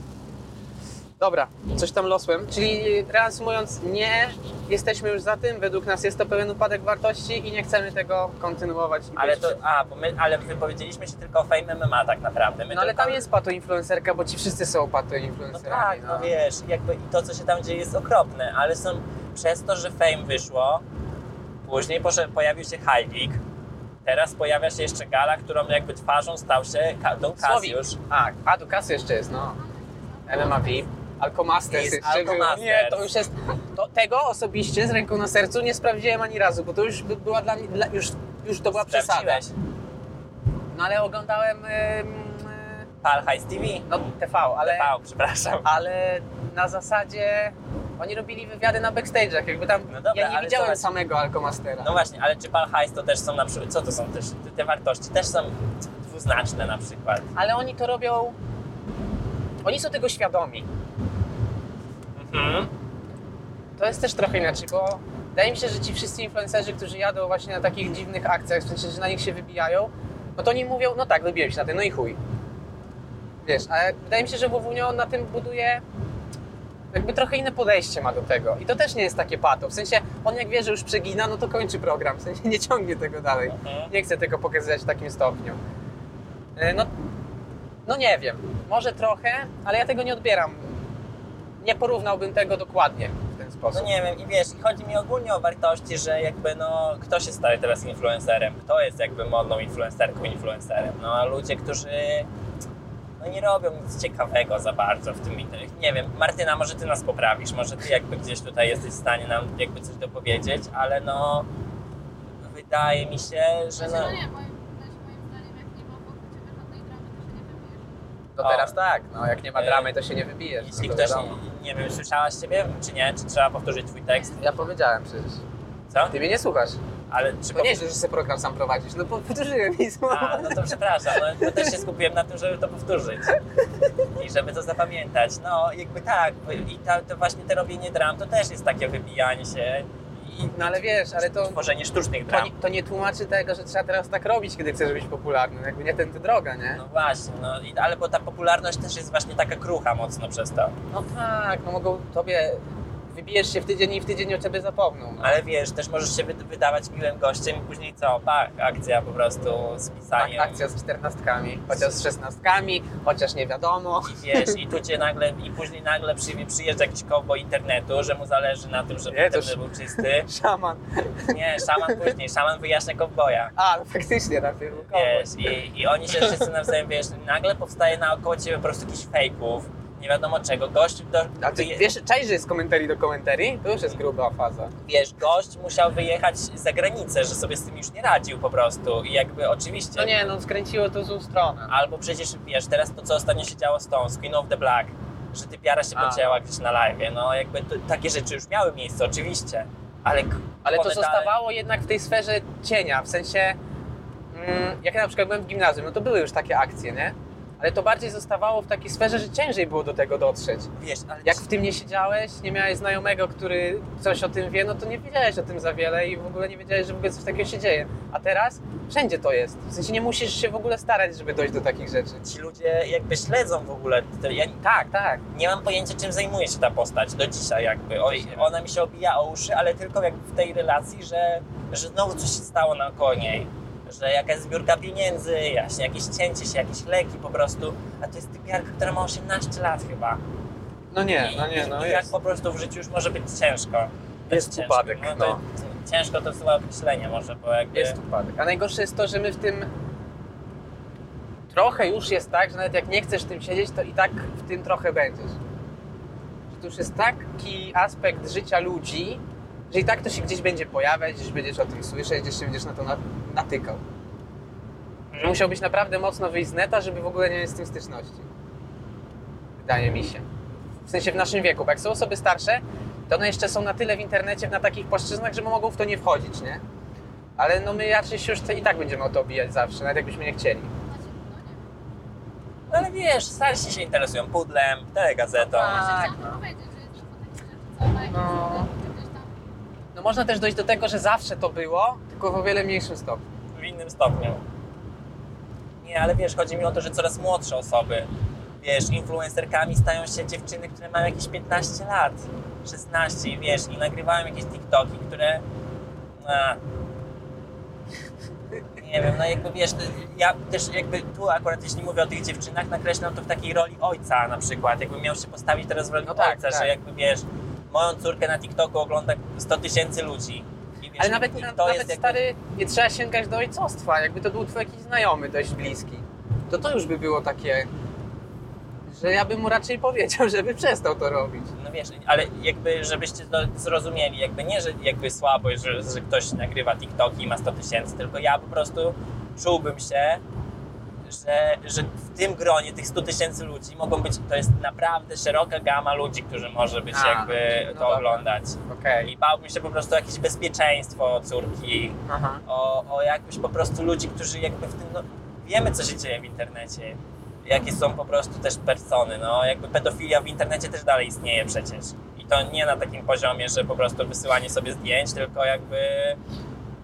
Dobra, coś tam losłem. Czyli reasumując, nie jesteśmy już za tym, według nas jest to pewien upadek wartości i nie chcemy tego kontynuować. Ale to, a, bo my, ale wypowiedzieliśmy się tylko o Fame MMA tak naprawdę. My No ale tylko- tam jest pato influencerka, bo ci wszyscy są pato No influencerami. tak, no wiesz, jakby i to, co się tam dzieje jest okropne, ale są, przez to, że Fame wyszło, później poszedł, pojawił się Hajwik, teraz pojawia się jeszcze Gala, którą jakby twarzą stał się Don. Cassius. A, a tu kasy jeszcze jest, no. MMA VIP. Alcomasters Jest jeszcze. Nie, to już jest... To, tego osobiście z ręką na sercu nie sprawdziłem ani razu, bo to już by była dla mnie... Dla, już, już to była przesada. No ale oglądałem... ym, Pal High TV? no TV, ale... TV, przepraszam. Ale na zasadzie... Oni robili wywiady na backstage'ach, jakby tam... No dobra, ja nie widziałem zobacz. samego Alcomastera. No właśnie, ale czy Pal High to też są na przykład, co to są też, te, wartości też są dwuznaczne na przykład. Ale oni to robią... Oni są tego świadomi. Mhm. To jest też trochę inaczej, bo wydaje mi się, że ci wszyscy influencerzy, którzy jadą właśnie na takich dziwnych akcjach, w sensie, że na nich się wybijają, no to oni mówią, no tak, wybiłem się na tym, no i chuj. Wiesz, ale wydaje mi się, że Wowunio na tym buduje jakby trochę inne podejście ma do tego. I to też nie jest takie pato. W sensie, on jak wie, że już przegina, no to kończy program. W sensie nie ciągnie tego dalej. Nie chce tego pokazywać w takim stopniu. E, No, no nie wiem, może trochę, ale ja tego nie odbieram. Nie porównałbym tego dokładnie w ten sposób. No nie wiem, i wiesz, i chodzi mi ogólnie o wartości, że jakby no, kto się staje teraz influencerem? Kto jest jakby modną influencerką, influencerem? No a ludzie, którzy no nie robią nic ciekawego za bardzo w tym internecie. Nie wiem, Martyna, może ty nas poprawisz, może ty jakby gdzieś tutaj jesteś w stanie nam jakby coś dopowiedzieć, ale no wydaje mi się, że Znaczy, no... no nie, moim, moim zdaniem jak nie ma wokół ciebie żadnej dramy, to się nie wybijesz. To O. teraz tak, no jak nie ma E, dramy, to się nie wybijesz. Jeśli no to ktoś, nie, nie wiem, słyszałaś ciebie, czy nie? Czy trzeba powtórzyć twój tekst? Ja powiedziałem przecież. Co? Ty mnie nie słuchasz. Ale czy To nie, że sobie program sam prowadzisz. No powtórzyłem i A, no to przepraszam, no, ja też się skupiłem na tym, żeby to powtórzyć i żeby to zapamiętać. No, jakby tak, i ta, to właśnie te robienie dram to też jest takie wybijanie się i No ale wiesz, ale to, tworzenie sztucznych to, dram. nie, to nie tłumaczy tego, że trzeba teraz tak robić, kiedy chcesz być popularny. Jakby nie tędy droga, nie? No właśnie, no, i, ale bo ta popularność też jest właśnie taka krucha mocno przez to. No tak, no mogą tobie... Wybijesz się w tydzień i w tydzień o ciebie zapomną. No. Ale wiesz, też możesz się wy, wydawać miłym gościem i później co? Pach, akcja po prostu z Tak, pisaniem. akcja z czternastkami, chociaż z szesnastkami, chociaż nie wiadomo. I wiesz, i tu cię nagle, i później nagle przy, przyjeżdża jakiś cowboy internetu, że mu zależy na tym, żeby Nie, internet był czysty. Szaman. Nie, szaman później, szaman wyjaśnia kowboja. A, no faktycznie na tym Wiesz, i, i oni się wszyscy nawzajem, wiesz, nagle powstaje naokoło ciebie po prostu jakichś fejków, nie wiadomo czego. Gość, do, A ty wyje- wiesz, czaisz, że jest komentarii do komentarii? To już jest gruba faza. wiesz, gość musiał wyjechać za granicę, że sobie z tym już nie radził po prostu i jakby oczywiście... No nie, no skręciło to złą stronę. Albo przecież, wiesz, teraz to, co ostatnio się działo z tą, z Queen of the Black, że typiara się A. pocięła gdzieś na live, no jakby to, takie rzeczy już miały miejsce, oczywiście, ale... Ale to zostawało jednak w tej sferze cienia, w sensie mm, jak ja na przykład byłem w gimnazjum, no to były już takie akcje, nie? Ale to bardziej zostawało w takiej sferze, że ciężej było do tego dotrzeć. Wiesz, ale Jak w tym nie siedziałeś, nie miałeś znajomego, który coś o tym wie, no to nie wiedziałeś o tym za wiele i w ogóle nie wiedziałeś, że w ogóle coś takiego się dzieje. A teraz wszędzie to jest. W sensie nie musisz się w ogóle starać, żeby dojść do takich rzeczy. ci ludzie jakby śledzą w ogóle, ja Tak, tak. nie mam pojęcia, czym zajmuje się ta postać do dzisiaj jakby. Oj, ona mi się obija o uszy, ale tylko jak w tej relacji, że, że znowu coś się stało naokoło niej. Że jakaś zbiórka pieniędzy, właśnie jakieś cięcie się, jakieś leki po prostu. A to jest typiarka, która ma 18 lat chyba. No nie, I, no nie, i, no i jak po prostu w życiu już może być ciężko. Jest ciężko. upadek, No, to, no. Ciężko to chyba określenie może, bo jakby... Jest upadek. A najgorsze jest to, że my w tym trochę już jest tak, że nawet jak nie chcesz w tym siedzieć, to i tak w tym trochę będziesz. Że to już jest taki aspekt życia ludzi, że i tak to się gdzieś będzie pojawiać, gdzieś będziesz o tym słyszeć, gdzieś się będziesz na to na- natykał. Że musiałbyś naprawdę mocno wyjść z neta, żeby w ogóle nie mieć z tym styczności. Wydaje mi się. W sensie w naszym wieku, bo jak są osoby starsze, to one jeszcze są na tyle w internecie, na takich płaszczyznach, że mogą w to nie wchodzić, nie? Ale no my raczej się już i tak będziemy o to obijać zawsze, nawet jakbyśmy nie chcieli. No. No ale wiesz, starsi się interesują pudlem, telegazetą. Tak, Chciałam no. No można też dojść do tego, że zawsze to było, tylko w o wiele mniejszym stopniu. w innym stopniu. Nie, ale wiesz, chodzi mi o to, że coraz młodsze osoby wiesz, influencerkami stają się dziewczyny, które mają jakieś 15 lat, 16 i wiesz, i nagrywają jakieś TikToki, które... A, nie wiem, no jakby wiesz, ja też jakby tu akurat jeśli mówię o tych dziewczynach, nakreślam to w takiej roli ojca na przykład, jakbym miał się postawić teraz w roli No tak, ojca, tak. że jakby wiesz, moją córkę na TikToku ogląda 100 tysięcy ludzi. I wiesz, Ale nawet, i na- to nawet jest jakby- stary, nie trzeba sięgać do ojcostwa. Jakby to był twój jakiś znajomy dość bliski, to to już by było takie, że ja bym mu raczej powiedział, żeby przestał to robić. No wiesz, ale jakby, żebyście to zrozumieli, jakby nie, że jakby słabo, że, że ktoś nagrywa TikToki i ma 100 tysięcy, tylko ja po prostu czułbym się, że, że w tym gronie tych 100 tysięcy ludzi mogą być, to jest naprawdę szeroka gama ludzi, którzy może być A, jakby no to dobra. oglądać. Okej. I bałbym się po prostu o jakieś bezpieczeństwo córki, Aha. o, o jakbyś po prostu ludzi, którzy jakby w tym, no, wiemy co się dzieje w internecie, jakie są po prostu też persony, no jakby pedofilia w internecie też dalej istnieje przecież. I to nie na takim poziomie, że po prostu wysyłanie sobie zdjęć, tylko jakby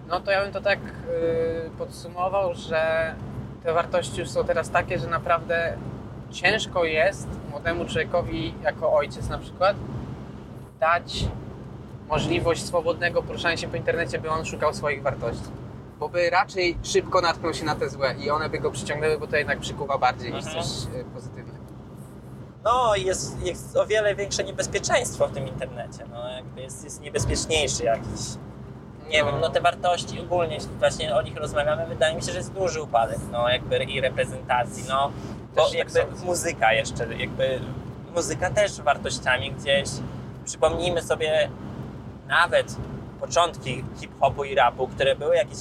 No to ja bym to tak yy, podsumował, że te wartości już są teraz takie, że naprawdę ciężko jest młodemu człowiekowi, jako ojciec na przykład, dać możliwość swobodnego poruszania się po internecie, by on szukał swoich wartości. Bo by raczej szybko natknął się na te złe i one by go przyciągnęły, bo to jednak przykuwa bardziej niż Mhm. coś yy, pozytywnego. no jest, jest o wiele większe niebezpieczeństwo w tym internecie, no jakby jest, jest niebezpieczniejszy jakiś. Nie wiem, no te wartości ogólnie, właśnie o nich rozmawiamy, wydaje mi się, że jest duży upadek, no jakby i reprezentacji, no bo Też tak jakby sądzę. muzyka jeszcze, jakby muzyka też wartościami gdzieś, przypomnijmy sobie nawet początki hip-hopu i rapu, które były jakieś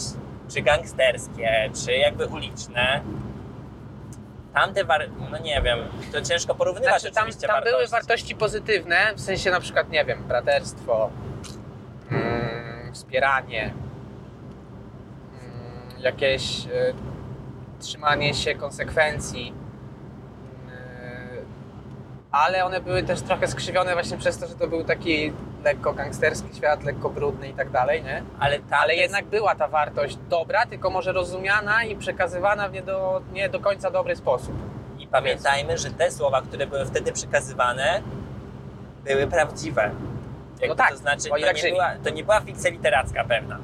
czy gangsterskie, czy jakby uliczne, tamte, war- no nie wiem, to ciężko porównywać Znaczy, tam, oczywiście tam były wartości. wartości pozytywne, w sensie na przykład, nie wiem, braterstwo, wspieranie, mm, jakieś y, trzymanie się konsekwencji, y, ale one były też trochę skrzywione właśnie przez to, że to był taki lekko gangsterski świat, lekko brudny i tak dalej, nie? ale, tamte Ale jednak była ta wartość dobra, tylko może rozumiana i przekazywana w nie do, nie do końca dobry sposób. I pamiętajmy, że te słowa, które były wtedy przekazywane, były prawdziwe. Jakby No tak, to znaczy, to nie, była, to nie była fikcja literacka pewna.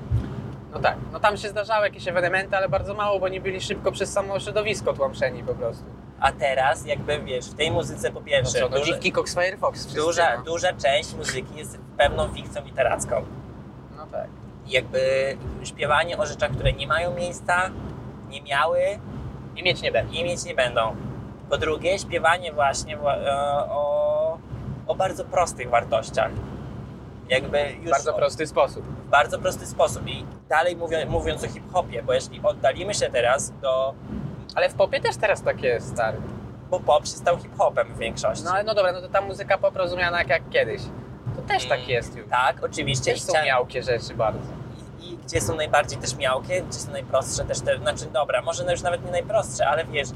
No tak, no tam się zdarzały jakieś ewenementy, ale bardzo mało, bo nie byli szybko przez samo środowisko tłamszeni po prostu. A teraz, jakby wiesz, w tej muzyce po No pierwsze, co, no dziwki Cox Firefox wszyscy, duża, no. duża część muzyki jest pewną fikcją literacką. no tak. Jakby śpiewanie o rzeczach, które nie mają miejsca, nie miały I mieć nie będzie. i mieć nie będą. Po drugie, śpiewanie właśnie wła- e, o, o bardzo prostych wartościach. Jakby już W bardzo prosty sposób. w bardzo prosty sposób. I dalej mówią, mówiąc o hip-hopie, bo jeśli oddalimy się teraz do... Ale w popie też teraz tak jest, stary. Bo pop się stał hip-hopem w większości. No ale no dobra, no to ta muzyka pop rozumiana jak, jak kiedyś. To też tak Mm, jest już. Tak, oczywiście. Też są miałkie rzeczy bardzo. i, I gdzie są najbardziej też miałkie, gdzie są najprostsze też te... Znaczy dobra, może już nawet nie najprostsze, ale wiesz,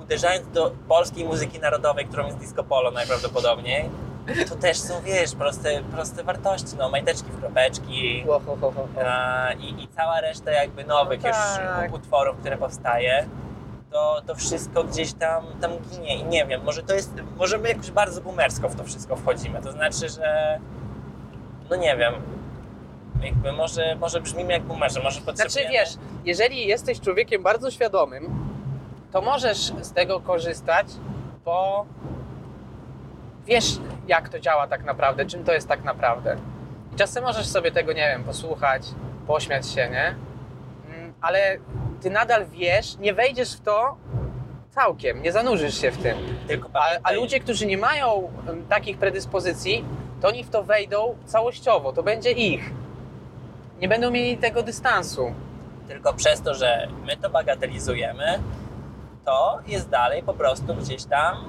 uderzając do polskiej muzyki narodowej, którą jest disco polo najprawdopodobniej, to też są, wiesz, proste, proste wartości, no, majteczki w kropeczki, Ho, ho, ho, ho, a, i, i cała reszta jakby nowych No już tak. utworów, które powstaje, to, to wszystko gdzieś tam, tam ginie i nie wiem, może to jest, może my jakoś bardzo boomersko w to wszystko wchodzimy, to znaczy, że no nie wiem, jakby może, może brzmimy jak boomerzy, może potrzebujemy... Znaczy wiesz, jeżeli jesteś człowiekiem bardzo świadomym, to możesz z tego korzystać, bo wiesz jak to działa tak naprawdę, czym to jest tak naprawdę. I czasem możesz sobie tego, nie wiem, posłuchać, pośmiać się, nie? Mm, Ale ty nadal wiesz, nie wejdziesz w to całkiem, nie zanurzysz się w tym. A, a ludzie, którzy nie mają em, takich predyspozycji, to oni w to wejdą całościowo, to będzie ich. Nie będą mieli tego dystansu. tylko przez to, że my to bagatelizujemy, to jest dalej po prostu gdzieś tam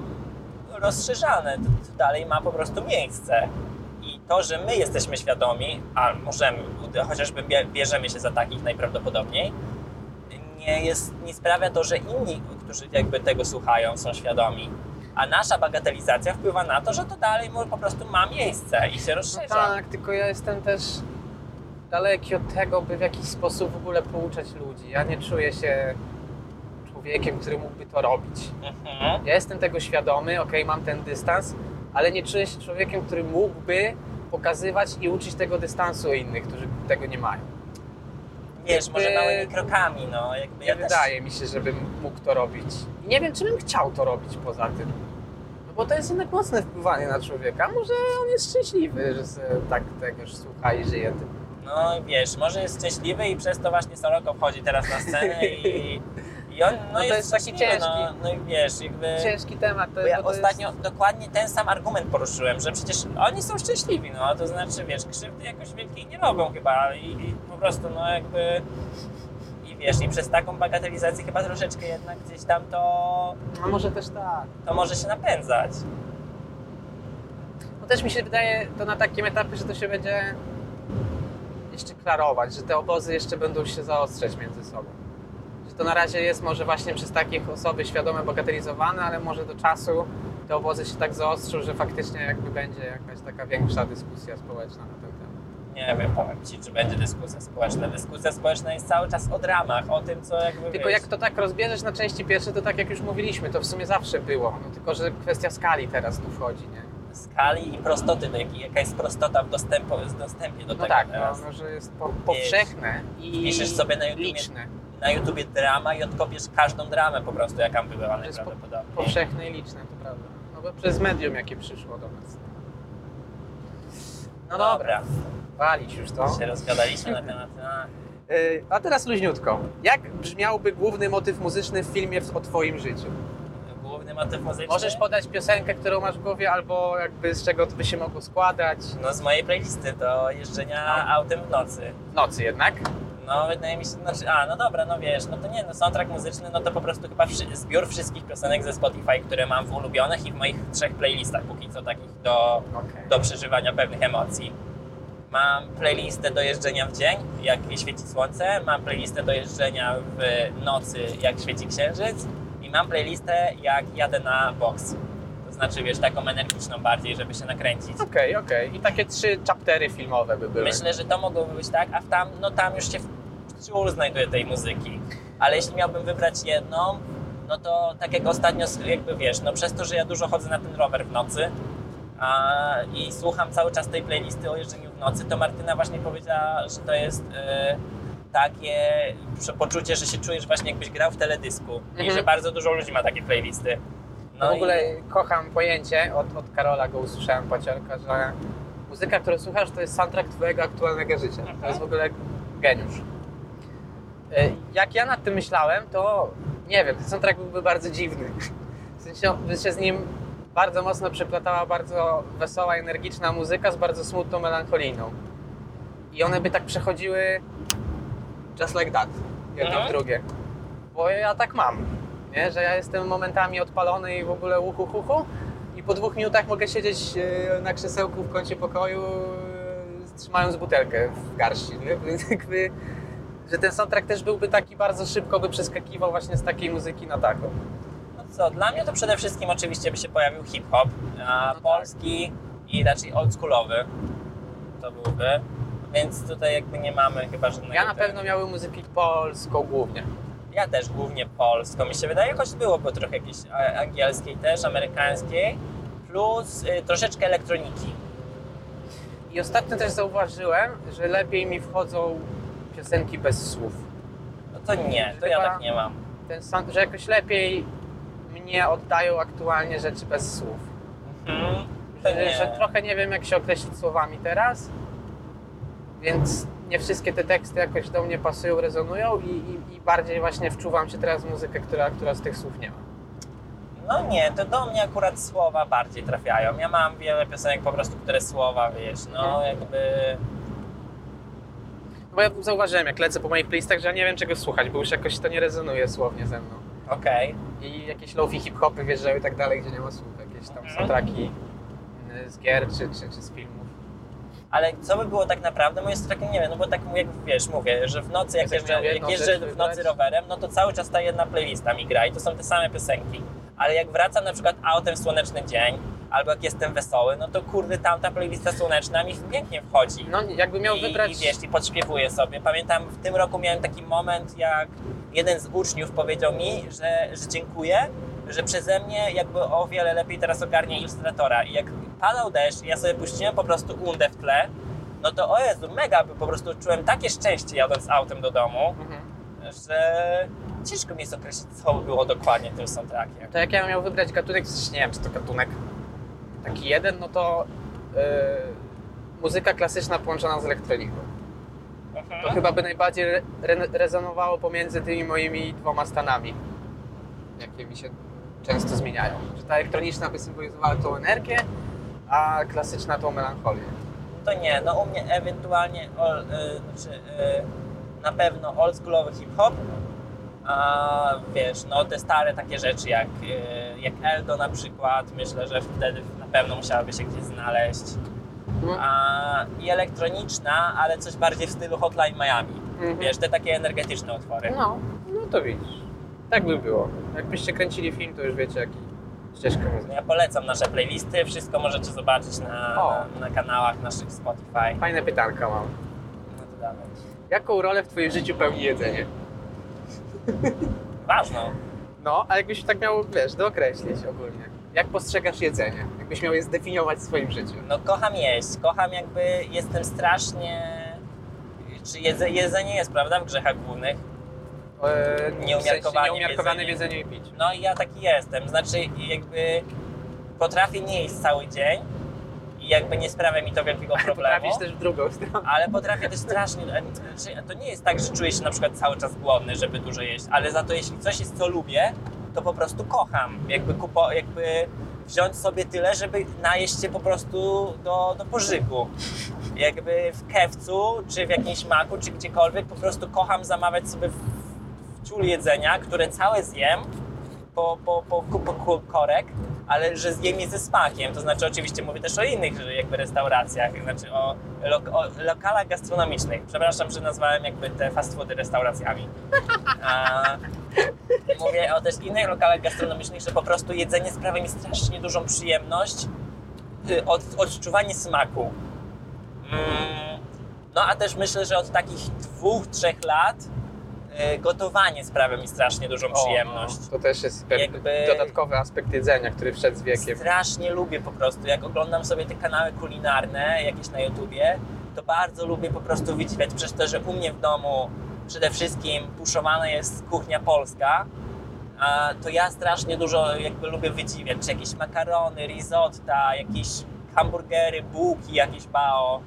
rozszerzane, dalej ma po prostu miejsce. I to, że my jesteśmy świadomi, a możemy, chociażby bie- bierzemy się za takich najprawdopodobniej, nie, jest, nie sprawia to, że inni, którzy jakby tego słuchają, są świadomi. A nasza bagatelizacja wpływa na to, że to dalej po prostu ma miejsce i się No rozszerza. tak, tylko ja jestem też daleki od tego, by w jakiś sposób w ogóle pouczać ludzi. Ja nie czuję się człowiekiem, który mógłby to robić. Mhm. Ja jestem tego świadomy, okej, mam ten dystans, ale nie czuję się człowiekiem, który mógłby pokazywać i uczyć tego dystansu innych, którzy tego nie mają. Wiesz, może Jakby- małymi krokami, no jakby Nie ja też... wydaje mi się, żebym mógł to robić. I nie wiem, czy bym chciał to robić poza tym. No bo to jest jednak mocne wpływanie na człowieka. Może on jest szczęśliwy, że sobie tak tegoż słucha i żyje tym. No i wiesz, może jest szczęśliwy i przez to właśnie Soroko wchodzi teraz na scenę i, i on no, No to jest, jest taki ciężki. No, no i wiesz, jakby... Ciężki temat. To, Bo ja bo to ostatnio Jest... dokładnie ten sam argument poruszyłem, że przecież oni są szczęśliwi, no to znaczy, wiesz, krzywdy jakoś wielkiej nie robią chyba i, i po prostu, no jakby... I wiesz, i przez taką bagatelizację chyba troszeczkę jednak gdzieś tam to, No może też tak. to może się napędzać. No też mi się wydaje to na takim etapie, że to się będzie jeszcze klarować, że te obozy jeszcze będą się zaostrzać między sobą. Że to na razie jest może właśnie przez takich osoby świadome bagatelizowane, ale może do czasu te obozy się tak zaostrzą, że faktycznie jakby będzie jakaś taka większa dyskusja społeczna na ten temat. Nie wiem, powiem Ci, czy będzie dyskusja społeczna. Dyskusja społeczna jest cały czas o dramach, o tym, co jakby Tylko wiesz, jak to tak rozbierzesz na części pierwsze, to tak jak już mówiliśmy, to w sumie zawsze było. No tylko, że kwestia skali teraz tu wchodzi, nie? skali i prostoty, no, jak- jaka jest prostota w dostępu, w dostępie do No tego tak, no, teraz. no, że jest po, powszechne i Piszesz sobie na YouTubie, liczne. Na YouTubie drama i odkopiesz każdą dramę po prostu, jaka by była jest po- najprawdopodobniej. Powszechne i liczne, to prawda. No bo przez medium, jakie przyszło do nas. No dobra, walić już to. Się rozgadaliśmy na temat... A, Yy, A teraz luźniutko. Jak brzmiałby główny motyw muzyczny w filmie o Twoim życiu? główny motyw muzyczny? Możesz podać piosenkę, którą masz w głowie, albo jakby z czego to by się mogło składać. No z mojej playlisty do jeżdżenia No. autem w nocy. W nocy jednak. No wydaje mi się, znaczy, a no dobra, no wiesz, no to nie, no soundtrack muzyczny, no to po prostu chyba wszy, zbiór wszystkich piosenek ze Spotify, które mam w ulubionych i w moich trzech playlistach póki co takich do, Okej. do przeżywania pewnych emocji. Mam playlistę do jeżdżenia w dzień, jak świeci słońce, mam playlistę do jeżdżenia w nocy, jak świeci księżyc i mam playlistę, jak jadę na boks. Znaczy, wiesz, taką energiczną bardziej, żeby się nakręcić. Okej, okej. I takie trzy chaptery filmowe by były. Myślę, że to mogłoby być tak, a w tam, no tam już się wciół znajduje tej muzyki. Ale jeśli miałbym wybrać jedną, no to tak jak ostatnio, jakby wiesz, no przez to, że ja dużo chodzę na ten rower w nocy a, i słucham cały czas tej playlisty o jeżdżeniu w nocy, to Martyna właśnie powiedziała, że to jest e, takie prze- poczucie, że się czujesz właśnie jakbyś grał w teledysku i Mhm. że bardzo dużo ludzi ma takie playlisty. No w i- ogóle kocham pojęcie, od, od Karola go usłyszałem paciorka, że muzyka, którą słuchasz, to jest soundtrack twojego aktualnego życia. To jest w ogóle geniusz. E, Jak ja nad tym myślałem, to nie wiem, ten soundtrack byłby bardzo dziwny. W sensie by się z nim bardzo mocno przeplatała bardzo wesoła, energiczna muzyka z bardzo smutną, melancholijną. I one by tak przechodziły just like that, jedno w drugie. Bo ja tak mam, nie? że ja jestem momentami odpalony i w ogóle uchu, uchu i po dwóch minutach mogę siedzieć e, na krzesełku w kącie pokoju e, trzymając butelkę w garści. Jakby, że ten soundtrack też byłby taki bardzo szybko by przeskakiwał właśnie z takiej muzyki na taką. No co, dla mnie to przede wszystkim oczywiście by się pojawił hip-hop, No tak. polski i raczej oldschoolowy to byłby, więc tutaj jakby nie mamy chyba żadnego... Ja na pewno miały muzykę polską głównie. Ja też głównie polską, mi się wydaje, choć byłoby trochę jakiejś angielskiej też, amerykańskiej, plus y, troszeczkę elektroniki. I ostatnio też zauważyłem, że lepiej mi wchodzą piosenki bez słów. No to nie, to ja tak nie mam. Ten sound, że jakoś lepiej mnie oddają aktualnie rzeczy bez słów. Mhm. Że, że trochę nie wiem, jak się określić słowami teraz, więc nie wszystkie te teksty jakoś do mnie pasują, rezonują i, i, i bardziej właśnie wczuwam się teraz w muzykę, która, która z tych słów nie ma. No nie, to do mnie akurat słowa bardziej trafiają. Ja mam wiele piosenek po prostu, które słowa, wiesz, no Mhm. jakby... No Bo ja zauważyłem, jak lecę po moich playlistach, że ja nie wiem czego słuchać, bo już jakoś to nie rezonuje słownie ze mną. Okej. I jakieś lofi hip-hopy wjeżdżają i tak dalej, gdzie nie ma słów, jakieś tam Mhm. y, z gier czy, czy, czy z filmów. Ale co by było tak naprawdę, moim takim, nie wiem, no bo tak jak wiesz, mówię, że w nocy jak jeżdżę, jak jeżdżę w nocy rowerem, no to cały czas ta jedna playlista mi gra i to są te same piosenki. Ale jak wracam na przykład autem w słoneczny dzień, albo jak jestem wesoły, no to kurde, tamta playlista słoneczna mi pięknie wchodzi. No jakby miał I, wybrać... I wiesz, i podśpiewuję sobie. Pamiętam, w tym roku miałem taki moment, jak jeden z uczniów powiedział mi, że, że dziękuję, że przeze mnie jakby o wiele lepiej teraz ogarnia ilustratora. I jak padał deszcz i ja sobie puściłem po prostu undę w tle, no to o Jezu, mega, bo po prostu czułem takie szczęście jadąc autem do domu, Mhm. że ciężko mi jest określić, co było dokładnie tym soundtrackiem. To jak ja miał wybrać gatunek, nie wiem, czy to gatunek taki jeden, no to yy, muzyka klasyczna połączona z elektroniką. Mhm. To chyba by najbardziej re- rezonowało pomiędzy tymi moimi dwoma stanami, jakie mi się często zmieniają. Że ta elektroniczna by symbolizowała tą energię, a klasyczna tą melancholię. To nie, no u mnie ewentualnie ol, y, znaczy, y, na pewno oldschoolowy hip-hop, a wiesz, no te stare takie rzeczy jak, y, jak Eldo na przykład, myślę, że wtedy na pewno musiałaby się gdzieś znaleźć. Mhm. A, I elektroniczna, ale coś bardziej w stylu Hotline Miami. Mhm. Wiesz, te takie energetyczne utwory. No, no to widzisz. Tak by było. Jakbyście kręcili film, to już wiecie, jaki ścieżkę muzyki. Ja polecam nasze playlisty, wszystko możecie zobaczyć na, na, na kanałach naszych Spotify. Fajne pytanka mam. No to dawaj. Jaką rolę w Twoim życiu pełni jedzenie? Ważną. No, a jakbyś tak miał, wiesz, dookreślić ogólnie. Jak postrzegasz jedzenie? Jakbyś miał je zdefiniować w swoim życiu? No kocham jeść, kocham jakby, jestem strasznie... Czy jedze, jedzenie jest, prawda, w grzechach głównych? Eee, Nieumiarkowanie w sensie nieumiarkowane jedzeniu i piciu. No i ja taki jestem, znaczy jakby potrafię nie jeść cały dzień i jakby nie sprawia mi to wielkiego problemu. Potrafisz też w drugą stronę. Ale potrafię też strasznie. Znaczy, to nie jest tak, że czuję się na przykład cały czas głodny, żeby dużo jeść, ale za to jeśli coś jest, co lubię, to po prostu kocham. Jakby, kupo, jakby wziąć sobie tyle, żeby najeść się po prostu do, do pożygu. Jakby w kewcu, czy w jakimś maku, czy gdziekolwiek, po prostu kocham zamawiać sobie w, w ciul jedzenia, które całe zjem po, po, po, po, po korek, ale że zjem je ze smakiem. To znaczy, oczywiście mówię też o innych jakby restauracjach, znaczy o, lo, o lokalach gastronomicznych. Przepraszam, że nazwałem jakby te fast foody restauracjami. A, mówię o też innych lokalach gastronomicznych, że po prostu jedzenie sprawia mi strasznie dużą przyjemność, y, od, odczuwanie smaku. Mm, no a też myślę, że od takich dwóch, trzech lat gotowanie sprawia mi strasznie dużą przyjemność. O, no, to też jest Jakby- dodatkowy aspekt jedzenia, który wszedł z wiekiem. Strasznie lubię po prostu, jak oglądam sobie te kanały kulinarne jakieś na YouTubie, to bardzo lubię po prostu wydziwiać przez to, że u mnie w domu przede wszystkim puszowana jest kuchnia polska, a to ja strasznie dużo jakby lubię wydziwiać, czy jakieś makarony, risotta, jakieś hamburgery, bułki, jakieś bao,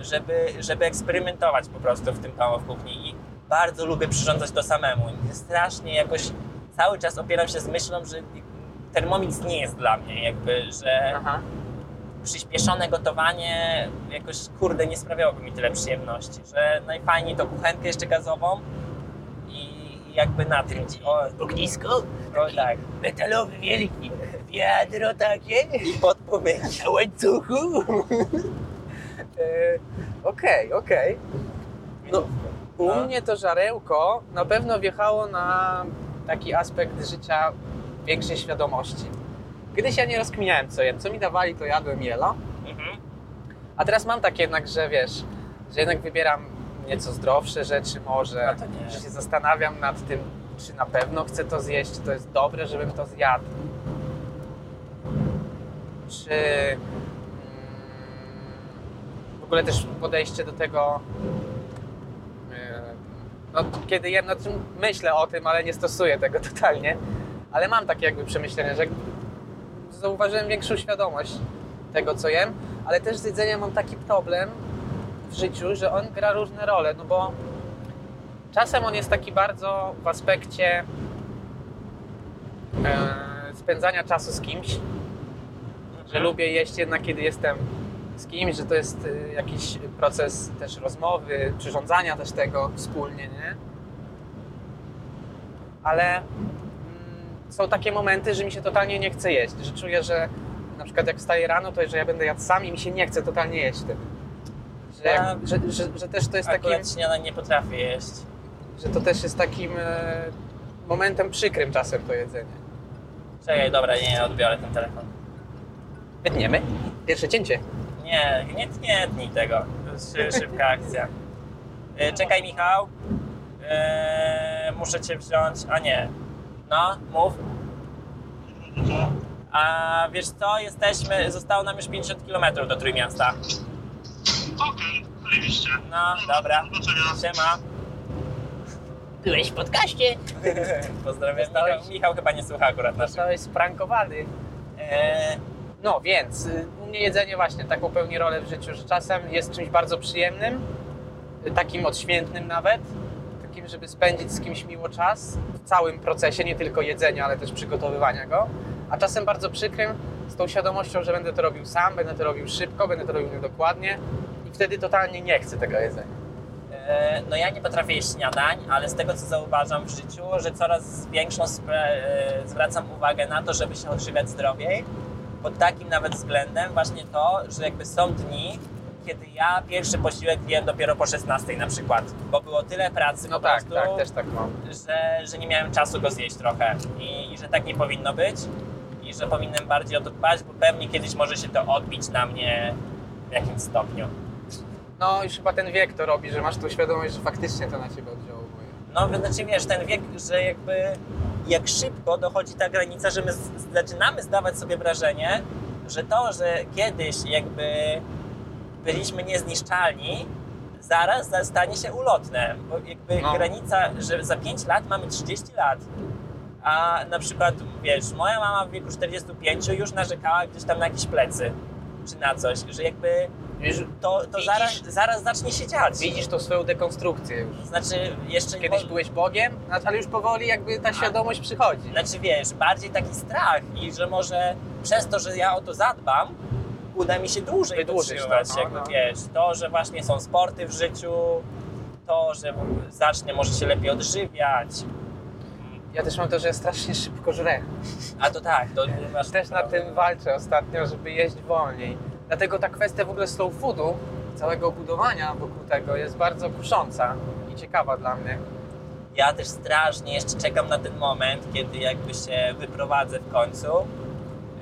żeby, żeby eksperymentować po prostu w tym domu w kuchni i bardzo lubię przyrządzać to samemu. Strasznie jakoś cały czas opieram się z myślą, że Thermomix nie jest dla mnie, jakby, że Aha. przyspieszone gotowanie jakoś, kurde, nie sprawiałoby mi tyle przyjemności, że najfajniej to kuchenkę jeszcze gazową i jakby na tym, o, Ognisko, o tak, metalowy wielki, wiadro takie, i pod pomyki. na łańcuchu. Eee, Okej, okej. No, u No. mnie to żarełko na pewno wjechało na taki aspekt życia większej świadomości. Kiedyś ja nie rozkminiałem co jem, co mi dawali to jadłem jelo, Mhm. a teraz mam tak jednak, że wiesz, że jednak wybieram nieco zdrowsze rzeczy może, No to nie. że się zastanawiam nad tym, czy na pewno chcę to zjeść, czy to jest dobre, żebym to zjadł. Czy mm, w ogóle też podejście do tego, no, kiedy jem, no, myślę o tym, ale nie stosuję tego totalnie, ale mam takie jakby przemyślenia, że zauważyłem większą świadomość tego, co jem, ale też z jedzeniem mam taki problem w życiu, że on gra różne role, no bo czasem on jest taki bardzo w aspekcie e, spędzania czasu z kimś, że lubię jeść jednak, kiedy jestem z kimś, że to jest y, jakiś proces też rozmowy, przyrządzania też tego wspólnie, nie? Ale mm, są takie momenty, że mi się totalnie nie chce jeść, że czuję, że na przykład jak wstaję rano, to że ja będę jadł sam i mi się nie chce totalnie jeść wtedy. Że, Ja- że, że, że też to jest takim, śniadań nie potrafię jeść. że to też jest takim e, momentem przykrym czasem to jedzenie. Czekaj, dobra, nie, nie odbiorę ten telefon. Wytniemy. Pierwsze cięcie. Nie, nie, nie tnij tego. To jest szy- szybka akcja. E, Czekaj, Michał. E, muszę cię wziąć. A nie. No, mów. A wiesz co, jesteśmy, zostało nam już 50 km do Trójmiasta. Okej, zajebiście. No, dobra. Siema. Byłeś w podcaście? Pozdrawiam. Zostałeś- Michał, Michał chyba nie słucha akurat naszych. Zostałeś sprankowany. E, No więc, y, mnie jedzenie właśnie taką pełni rolę w życiu, że czasem jest czymś bardzo przyjemnym, takim odświętnym nawet, takim, żeby spędzić z kimś miło czas w całym procesie, nie tylko jedzenia, ale też przygotowywania go, a czasem bardzo przykrym, z tą świadomością, że będę to robił sam, będę to robił szybko, będę to robił niedokładnie i wtedy totalnie nie chcę tego jedzenia. E, No ja nie potrafię jeść śniadań, ale z tego co zauważam w życiu, że coraz większą e, zwracam uwagę na to, żeby się odżywiać zdrowiej. Pod takim nawet względem właśnie to, że jakby są dni, kiedy ja pierwszy posiłek jem dopiero po 16 na przykład, bo było tyle pracy No po tak, prostu, tak, też tak mam. że, że nie miałem czasu go zjeść trochę I, i że tak nie powinno być i że powinienem bardziej o to dbać, bo pewnie kiedyś może się to odbić na mnie w jakimś stopniu. No już chyba ten wiek to robi, że masz tą świadomość, że faktycznie to na ciebie oddziałuje. No, znaczy wiesz, ten wiek, że jakby jak szybko dochodzi ta granica, że my zaczynamy zdawać sobie wrażenie, że to, że kiedyś jakby byliśmy niezniszczalni, zaraz za- stanie się ulotne. Bo jakby No. granica, że za 5 lat mamy 30 lat. A na przykład, wiesz, moja mama w wieku 45 już narzekała gdzieś tam na jakieś plecy, czy na coś, że jakby Już to, to Widzisz? zaraz, zaraz zacznie się dziać. widzisz tą swoją dekonstrukcję już. Znaczy, jeszcze Kiedyś byłeś Bogiem, znaczy, ale już powoli jakby ta świadomość przychodzi. Znaczy wiesz, bardziej taki strach i że może przez to, że ja o to zadbam, uda mi się dłużej Wydłużyć wytrzymać. to, no, jakby no. wiesz, to, że właśnie są sporty w życiu, to, że zacznę może się lepiej odżywiać. Ja też mam to, że ja strasznie szybko żrę. A to tak, to masz Też nad tym walczę ostatnio, żeby jeść wolniej. Dlatego ta kwestia w ogóle slow foodu, całego budowania wokół tego jest bardzo kusząca i ciekawa dla mnie. Ja też strasznie jeszcze czekam na ten moment, kiedy jakby się wyprowadzę w końcu,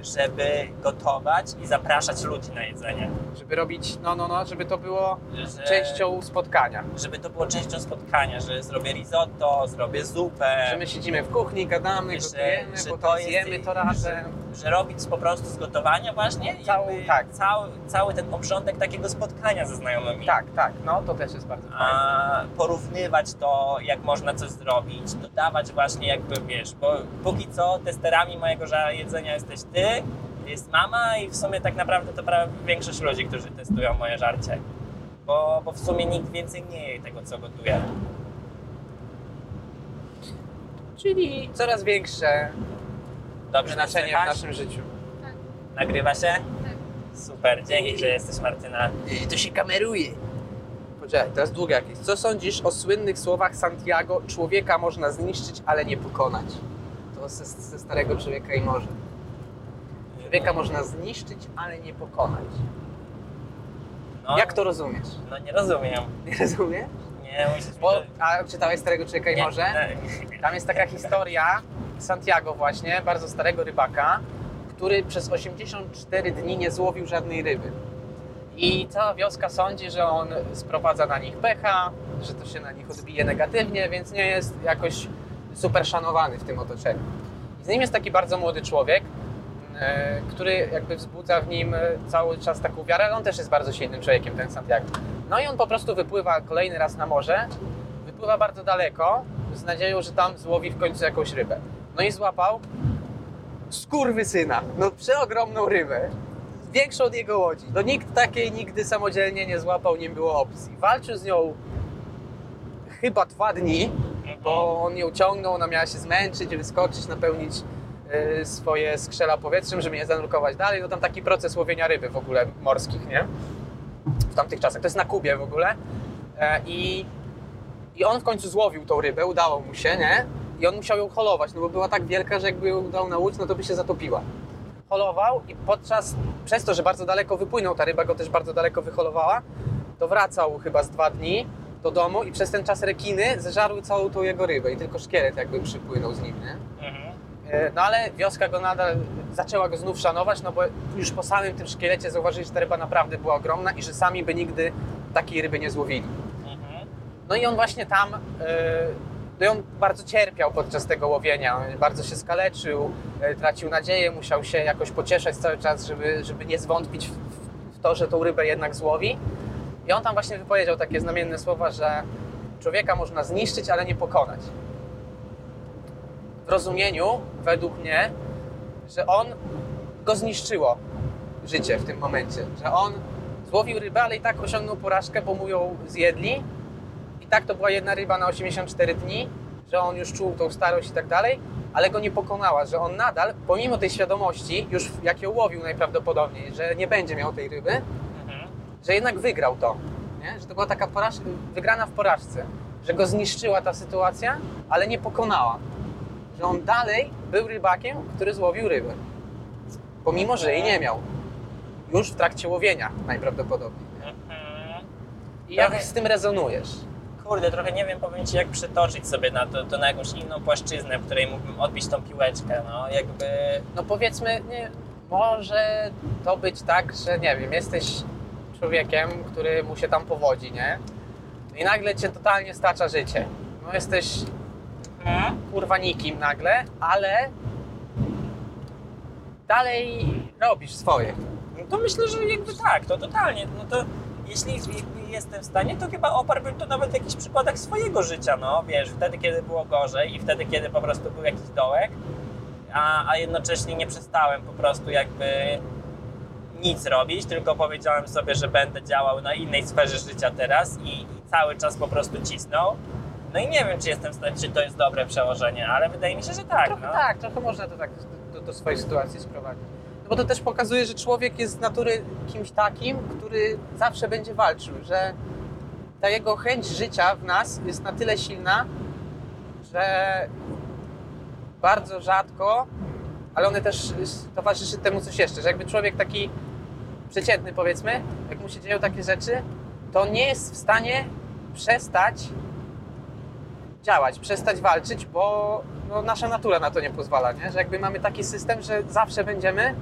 żeby gotować i zapraszać ludzi na jedzenie. Żeby robić, no, no, no, żeby to było Że... częścią spotkania. Żeby to było częścią spotkania, że zrobię risotto, zrobię zupę. Że my siedzimy w kuchni, gadamy, Że- gotujemy, że potem to jest- zjemy to razem. Że robić po prostu z gotowania właśnie Całą- jakby tak. cały, cały ten obrządek takiego spotkania ze znajomymi. Tak, tak, no to też jest bardzo fajne. A porównywać to, jak można coś zrobić, dodawać właśnie jakby, wiesz, bo póki co testerami mojego jedzenia jesteś ty, jest mama i w sumie tak naprawdę to prawie większość ludzi, którzy testują moje żarcie. Bo, bo w sumie nikt więcej nie je tego, co gotuję. Czyli coraz większe Dobrze nas znaczenie w naszym życiu. Nagrywa się? Super, dzięki, że jesteś Martyna. Y, To się kameruje. Poczekaj, teraz długie jakieś. Co sądzisz o słynnych słowach Santiago? Człowieka można zniszczyć, ale nie pokonać. To ze, ze starego człowieka i może. Człowieka można zniszczyć, ale nie pokonać. No, Jak to rozumiesz? No nie rozumiem. Nie rozumiesz? Nie, musisz Bo, a czytałeś starego człowieka i nie, może? nie. Tam jest taka historia Santiago właśnie, bardzo starego rybaka, który przez 84 dni nie złowił żadnej ryby. I cała wioska sądzi, że on sprowadza na nich pecha, że to się na nich odbije negatywnie, więc nie jest jakoś super szanowany w tym otoczeniu. Z nim jest taki bardzo młody człowiek, e, który jakby wzbudza w nim cały czas taką wiarę, ale on też jest bardzo silnym człowiekiem, ten Santiago. No i on po prostu wypływa kolejny raz na morze, wypływa bardzo daleko, z nadzieją, że tam złowi w końcu jakąś rybę. No i złapał skurwysyna, no przeogromną rybę, większą od jego łodzi. No nikt takiej nigdy samodzielnie nie złapał, nie było opcji. Walczył z nią chyba dwa dni, bo on ją ciągnął, ona miała się zmęczyć, wyskoczyć, napełnić y, swoje skrzela powietrzem, żeby nie zanurkować dalej. No tam taki proces łowienia ryby w ogóle morskich, nie? W tamtych czasach. To jest na Kubie w ogóle. E, I, I on w końcu złowił tą rybę, udało mu się, nie? I on musiał ją holować, no bo była tak wielka, że jakby ją dał na łódź, no to by się zatopiła. Holował i podczas, przez to, że bardzo daleko wypłynął, ta ryba go też bardzo daleko wyholowała, to wracał chyba z dwa dni do domu i przez ten czas rekiny zeżarły całą tą jego rybę i tylko szkielet jakby przypłynął z nim, nie? Mhm. E, No ale wioska go nadal zaczęła go znów szanować, no bo już po samym tym szkielecie zauważyli, że ta ryba naprawdę była ogromna i że sami by nigdy takiej ryby nie złowili. Mhm. No i on właśnie tam, yy, no i on bardzo cierpiał podczas tego łowienia, on bardzo się skaleczył, yy, tracił nadzieję, musiał się jakoś pocieszać cały czas, żeby, żeby nie zwątpić w to, że tą rybę jednak złowi. I on tam właśnie wypowiedział takie znamienne słowa, że człowieka można zniszczyć, ale nie pokonać. W rozumieniu, według mnie, że on go zniszczyło życie w tym momencie, że on złowił rybę, ale i tak osiągnął porażkę, bo mu ją zjedli. Tak to była jedna ryba na 84 dni, że on już czuł tą starość i tak dalej, ale go nie pokonała, że on nadal, pomimo tej świadomości, już jak ją łowił najprawdopodobniej, że nie będzie miał tej ryby, Mhm. że jednak wygrał to. Nie? Że to była taka wygrana w porażce, że go zniszczyła ta sytuacja, ale nie pokonała. Że on dalej był rybakiem, który złowił rybę. Pomimo, że jej nie miał. Już w trakcie łowienia najprawdopodobniej. Mhm. I jak z tym rezonujesz? Kurde, trochę nie wiem, powiem Ci, jak przetoczyć sobie na to, to na jakąś inną płaszczyznę, w której mógłbym odbić tą piłeczkę, no jakby... No powiedzmy, nie, może to być tak, że nie wiem, jesteś człowiekiem, który mu się tam powodzi, nie? I nagle cię totalnie stacza życie. No jesteś Mhm. kurwa nikim nagle, ale dalej robisz swoje. No to myślę, że jakby tak, to totalnie, no to jeśli jestem w stanie, to chyba oparłbym to nawet w jakichś przykładach swojego życia, no wiesz, wtedy kiedy było gorzej i wtedy kiedy po prostu był jakiś dołek, a, a jednocześnie nie przestałem po prostu jakby nic robić, tylko powiedziałem sobie, że będę działał na innej sferze życia teraz i, i cały czas po prostu cisnął. No i nie wiem, czy jestem w stanie, czy to jest dobre przełożenie, ale wydaje mi się, że tak. trochę no. tak, trochę można to tak do, do swojej sytuacji sprowadzić. No bo to też pokazuje, że człowiek jest z natury kimś takim, który zawsze będzie walczył, że ta jego chęć życia w nas jest na tyle silna, że bardzo rzadko, ale one też towarzyszy temu coś jeszcze, że jakby człowiek taki przeciętny powiedzmy, jak mu się dzieją takie rzeczy, to nie jest w stanie przestać działać, przestać walczyć, bo no, nasza natura na to nie pozwala, nie? że jakby mamy taki system, że zawsze będziemy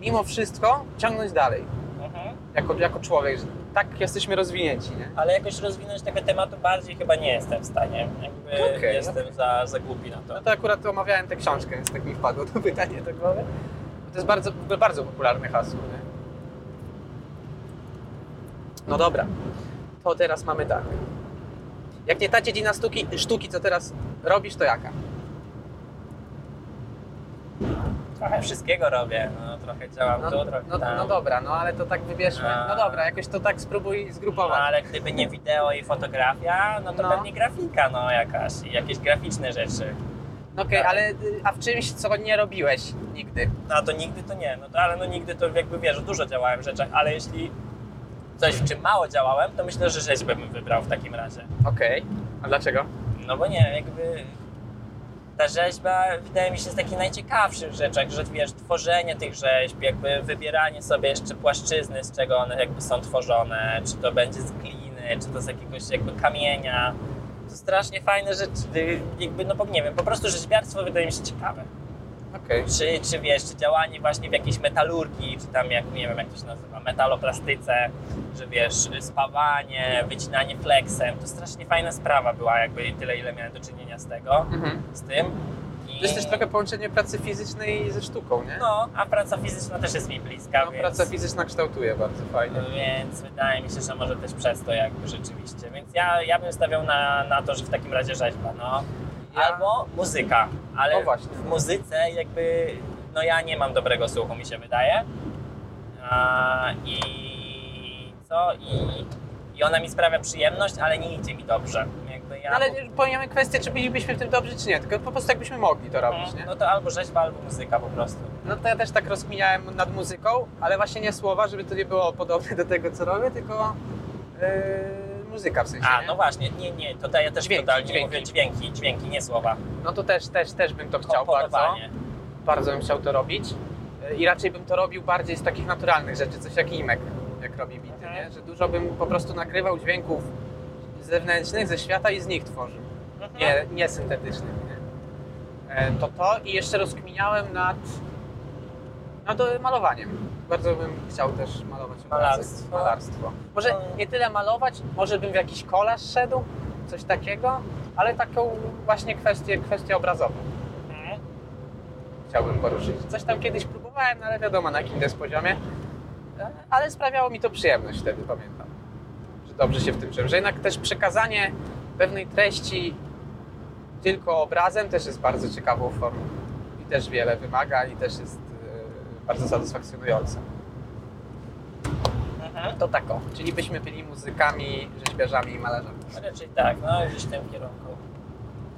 mimo wszystko ciągnąć dalej, Mhm. jako, jako człowiek, że tak jesteśmy rozwinięci. Nie? Ale jakoś rozwinąć tego tematu bardziej chyba nie jestem w stanie. Jakby Okej, jestem za, za głupi na to. No to akurat omawiałem tę książkę, więc tak mi wpadło to pytanie do głowy. Bo To jest bardzo, bardzo popularne hasło. Nie? No dobra, to teraz mamy tak. Jak nie ta dziedzina sztuki, sztuki, co teraz robisz, to jaka? Trochę wszystkiego robię. No, trochę działam No, tu, trochę no, tam. no dobra, no ale to tak wybierzmy. A. No dobra, jakoś to tak spróbuj No, zgrupować. ale gdyby nie wideo i fotografia, no to No. pewnie grafika no jakaś i jakieś graficzne rzeczy. No Okej, tak. ale a w czymś, co nie robiłeś nigdy? No to nigdy to nie, no to, ale no nigdy to jakby wiesz, dużo działałem w rzeczach, ale jeśli coś w czym mało działałem, to myślę, że rzeźbę bym wybrał w takim razie. Okej, a dlaczego? No bo nie, jakby ta rzeźba wydaje mi się z takich najciekawszych rzeczach, że wiesz, tworzenie tych rzeźb, jakby wybieranie sobie jeszcze płaszczyzny, z czego one jakby są tworzone, czy to będzie z gliny, czy to z jakiegoś jakby kamienia. To strasznie fajne rzeczy, jakby, no nie wiem, po prostu rzeźbiarstwo wydaje mi się ciekawe. Okej. Czy, czy wiesz, czy działanie właśnie w jakiejś metalurgii, czy tam jak, nie wiem jak to się nazywa, metaloplastyce, że wiesz, spawanie, wycinanie flexem, to strasznie fajna sprawa była, jakby tyle ile miałem do czynienia z tego, Mhm. z tym. I, To jest też trochę połączenie pracy fizycznej ze sztuką, nie? No, a praca fizyczna też jest mi bliska, No, więc, praca fizyczna kształtuje bardzo fajnie. więc wydaje mi się, że może też przez to jakby rzeczywiście. Więc ja, ja bym stawiał na, na to, że w takim razie rzeźba, no. Albo muzyka, ale O, właśnie. w muzyce jakby, no ja nie mam dobrego słuchu, mi się wydaje. A, I co? I, I ona mi sprawia przyjemność, ale nie idzie mi dobrze. Jakby ja, No, ale pomijamy kwestię, czy bylibyśmy w tym dobrzy, czy nie, tylko po prostu jakbyśmy mogli to robić, nie? No to albo rzeźba, albo muzyka po prostu. No to ja też tak rozkminiałem nad muzyką, ale właśnie nie słowa, żeby to nie było podobne do tego, co robię, tylko yy, muzyka w sensie, A, nie? no właśnie, nie, nie, tutaj ja też Dźwięki, totalnie dźwięki. mówię dźwięki, dźwięki, nie słowa. No to też, też, też bym to chciał bardzo. Bardzo bym chciał to robić. I raczej bym to robił bardziej z takich naturalnych rzeczy, coś jak Imek, jak robi bity, Mhm. nie? Że dużo bym po prostu nagrywał dźwięków zewnętrznych, ze świata i z nich tworzył. Mhm. Nie, nie syntetycznych, nie? E, To to i jeszcze rozkminiałem nad, nad e, malowaniem. Bardzo bym chciał też malować obrazy. Malarstwo. Malarstwo. Może nie tyle malować, może bym w jakiś kolaż szedł, coś takiego, ale taką właśnie kwestię, kwestię obrazową Mhm. chciałbym poruszyć. Coś tam kiedyś próbowałem, no ale wiadomo na jakim to jest poziomie. Ale sprawiało mi to przyjemność wtedy, pamiętam. Że dobrze się w tym czułem. Że jednak też przekazanie pewnej treści tylko obrazem też jest bardzo ciekawą formą. I też wiele wymaga i też jest bardzo satysfakcjonujące. Mhm. To tak o. Czyli byśmy byli muzykami, rzeźbiarzami i malarzami. Raczej tak, no gdzieś w tym kierunku.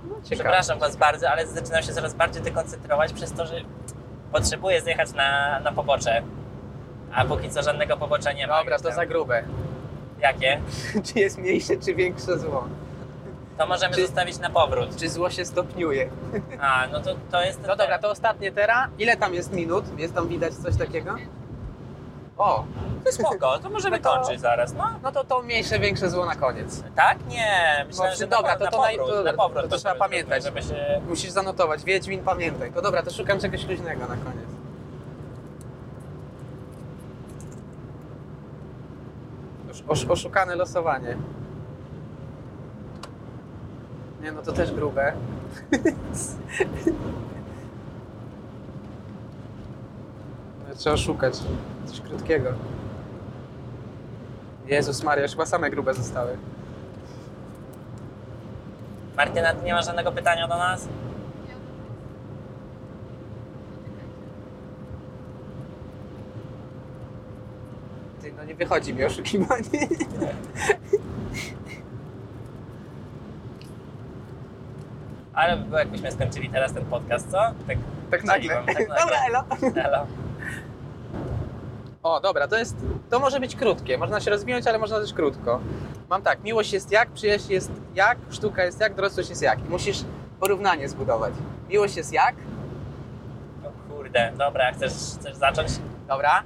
Ciekawe. Przepraszam Was bardzo, ale zaczynam się coraz bardziej dekoncentrować przez to, że potrzebuję zjechać na, na pobocze. A póki co żadnego pobocza nie ma. Dobra, to za grube. Jakie? czy jest mniejsze, czy większe zło? To możemy Czy- zostawić na powrót. Czy zło się stopniuje? A, no to, to jest... No dobra, to ostatnie teraz. Ile tam jest minut? Jest tam widać coś takiego? O, to spoko, to możemy No to- kończyć zaraz, no. no to to mniejsze, większe zło na koniec. Tak? Nie, myślałem, No, że dobra, na, to- na to powrót, to- na powrót. to- to trzeba pamiętać. Żeby się... Musisz zanotować. Wiedźmin, pamiętaj. To dobra, to szukam czegoś luźnego na koniec. Osz, oszukane losowanie. Nie, no to też grube. No, Trzeba szukać coś krótkiego. Jezus Maria, już chyba same grube zostały. Martyna, ty nie masz żadnego pytania do nas? Ty, no nie wychodzi mi oszukiwanie. Ale by było, jakbyśmy skończyli teraz ten podcast, co? Tak, Tak nagle. Tak nagle. Dobra, elo. Elo. O, dobra, to jest, to może być krótkie. Można się rozwinąć, ale można też krótko. Mam tak, miłość jest jak, przyjaźń jest jak, sztuka jest jak, dorosłość jest jak. I musisz porównanie zbudować. Miłość jest jak, O kurde, dobra, chcesz, chcesz zacząć? dobra.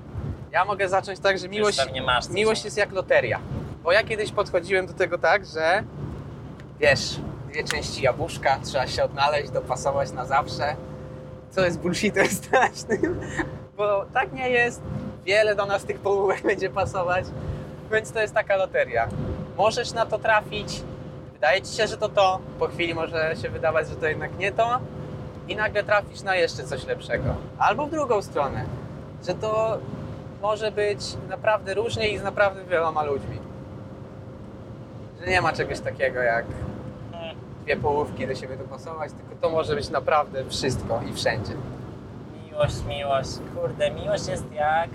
Ja mogę zacząć tak, że miłość, masz miłość jest jak loteria. Bo ja kiedyś podchodziłem do tego tak, że wiesz, dwie części jabłuszka, trzeba się odnaleźć, dopasować na zawsze. Co jest bullshitem strasznym, bo tak nie jest. Wiele do nas tych połówek będzie pasować, więc to jest taka loteria. Możesz na to trafić, wydaje ci się, że to to, po chwili może się wydawać, że to jednak nie to i nagle trafisz na jeszcze coś lepszego. Albo w drugą stronę, że to może być naprawdę różnie i z naprawdę wieloma ludźmi. Że nie ma czegoś takiego jak dwie połówki do siebie dopasować, tylko to może być naprawdę wszystko i wszędzie. Miłość, miłość. Kurde, miłość jest jak...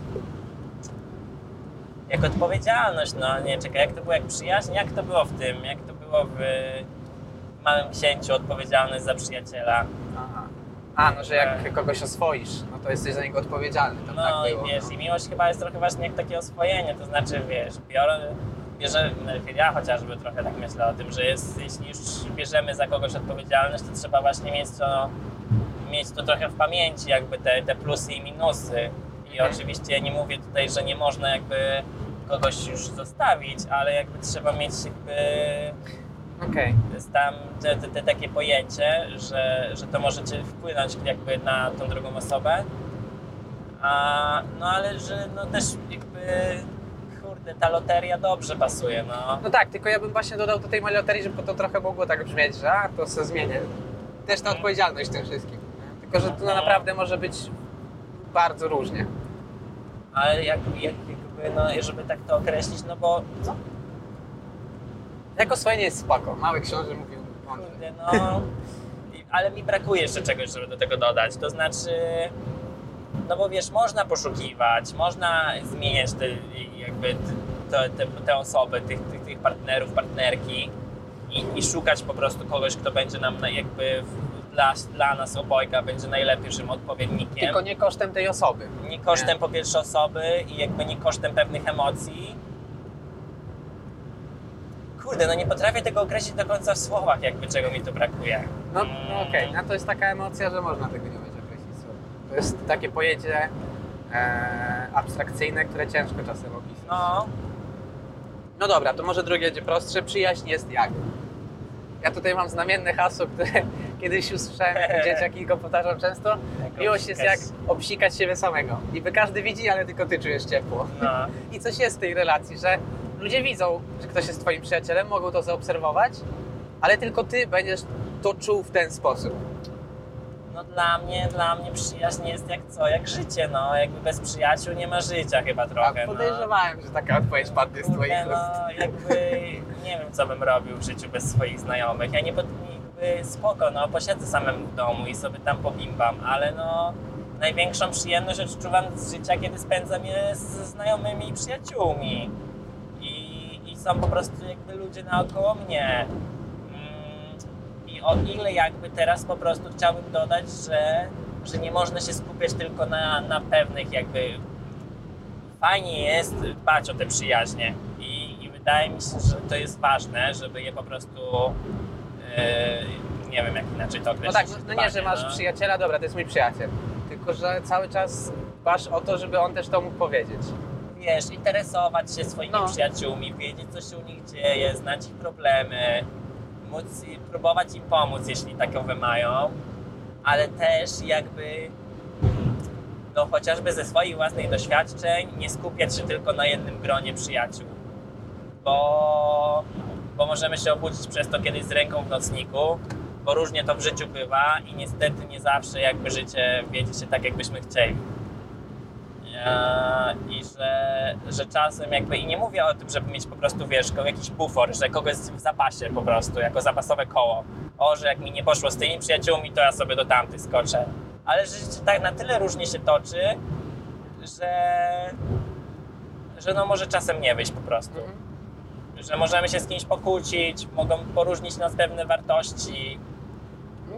Jak odpowiedzialność, no nie, czekaj, jak to było jak przyjaźń, jak to było w tym, jak to było w Małym Księciu, odpowiedzialność za przyjaciela. Aha. A, no że jak kogoś oswoisz, no to jesteś za niego odpowiedzialny. Tam No tak i było, wiesz, no. i miłość chyba jest trochę właśnie jak takie oswojenie, to znaczy, wiesz, biorę, bierze, ja chociażby trochę tak myślę o tym, że jest, jeśli już bierzemy za kogoś odpowiedzialność, to trzeba właśnie mieć to, mieć to trochę w pamięci, jakby te, te plusy i minusy. I oczywiście nie mówię tutaj, że nie można jakby kogoś już zostawić, ale jakby trzeba mieć jakby jest tam te, te, te takie pojęcie, że, że to może cię wpłynąć jakby na tą drugą osobę. A, no ale że no też jakby ta loteria dobrze pasuje, no. No tak, tylko ja bym właśnie dodał do tej mojej loterii, żeby to trochę mogło tak brzmieć, że a, to se zmienię. Też ta odpowiedzialność w tym wszystkim. Tylko, że to naprawdę może być bardzo różnie. Ale jak, jak, jakby, no żeby tak to określić, no bo co? Jako swoje nie jest spoko. Mały książę mówił mądrze. No. Ale mi brakuje jeszcze czegoś, żeby do tego dodać. To znaczy, no bo wiesz, można poszukiwać, można zmieniać te, jakby te, te, te osoby, tych, tych, tych partnerów, partnerki i, i szukać po prostu kogoś, kto będzie nam na- jakby dla, dla nas obojga będzie najlepszym odpowiednikiem. Tylko nie kosztem tej osoby. nie kosztem Nie. po pierwsze osoby i jakby nie kosztem pewnych emocji. Kurde, no nie potrafię tego określić do końca w słowach, jakby czego mi tu brakuje. No, Mm. no okej, no to jest taka emocja, że można tego nie. To jest takie pojęcie e, abstrakcyjne, które ciężko czasem opisać. No, No dobra, to może drugie będzie prostsze. Przyjaźń jest jak? Ja tutaj mam znamienne hasło, które kiedyś usłyszałem, jak dzieciaki go powtarzam często, miłość jest jak obsikać siebie samego. Niby każdy widzi, ale tylko ty czujesz ciepło. No. I coś jest w tej relacji, że ludzie widzą, że ktoś jest twoim przyjacielem, mogą to zaobserwować, ale tylko ty będziesz to czuł w ten sposób. No dla mnie, dla mnie przyjaźń jest jak co, jak życie, no. Jakby bez przyjaciół nie ma życia chyba A trochę, no. podejrzewałem, że taka odpowiedź padnie z twoich ust. no jakby nie wiem, co bym robił w życiu bez swoich znajomych. Ja nie pod, jakby spoko, no posiedzę samemu w domu i sobie tam pobimbam, ale no największą przyjemność odczuwam z życia, kiedy spędzam je ze znajomymi i przyjaciółmi. I, I są po prostu jakby ludzie naokoło mnie. I o ile jakby teraz po prostu chciałbym dodać, że, że nie można się skupiać tylko na, na pewnych jakby fajnie jest dbać o te przyjaźnie i, i wydaje mi się, że to jest ważne, żeby je po prostu yy, nie wiem jak inaczej to No określić. tak, no nie, że masz no. przyjaciela, dobra, to jest mój przyjaciel. Tylko, że cały czas dbasz o to, żeby on też to mógł powiedzieć. Wiesz, interesować się swoimi No. przyjaciółmi, wiedzieć co się u nich dzieje, znać ich problemy, móc próbować im pomóc, jeśli takowe mają, ale też jakby no chociażby ze swoich własnych doświadczeń nie skupiać się tylko na jednym gronie przyjaciół. Bo, bo możemy się obudzić przez to kiedyś z ręką w nocniku, bo różnie to w życiu bywa i niestety nie zawsze jakby życie wiedzie się tak, jakbyśmy chcieli. I że, że czasem jakby, i nie mówię o tym, żeby mieć po prostu, wiesz, jakiś bufor, że kogoś w zapasie po prostu, jako zapasowe koło. O, że jak mi nie poszło z tymi przyjaciółmi, to ja sobie do tamtych skoczę. Ale że życie tak na tyle różnie się toczy, że, że no może czasem nie wyjść po prostu. Że możemy się z kimś pokłócić, mogą poróżnić nas pewne wartości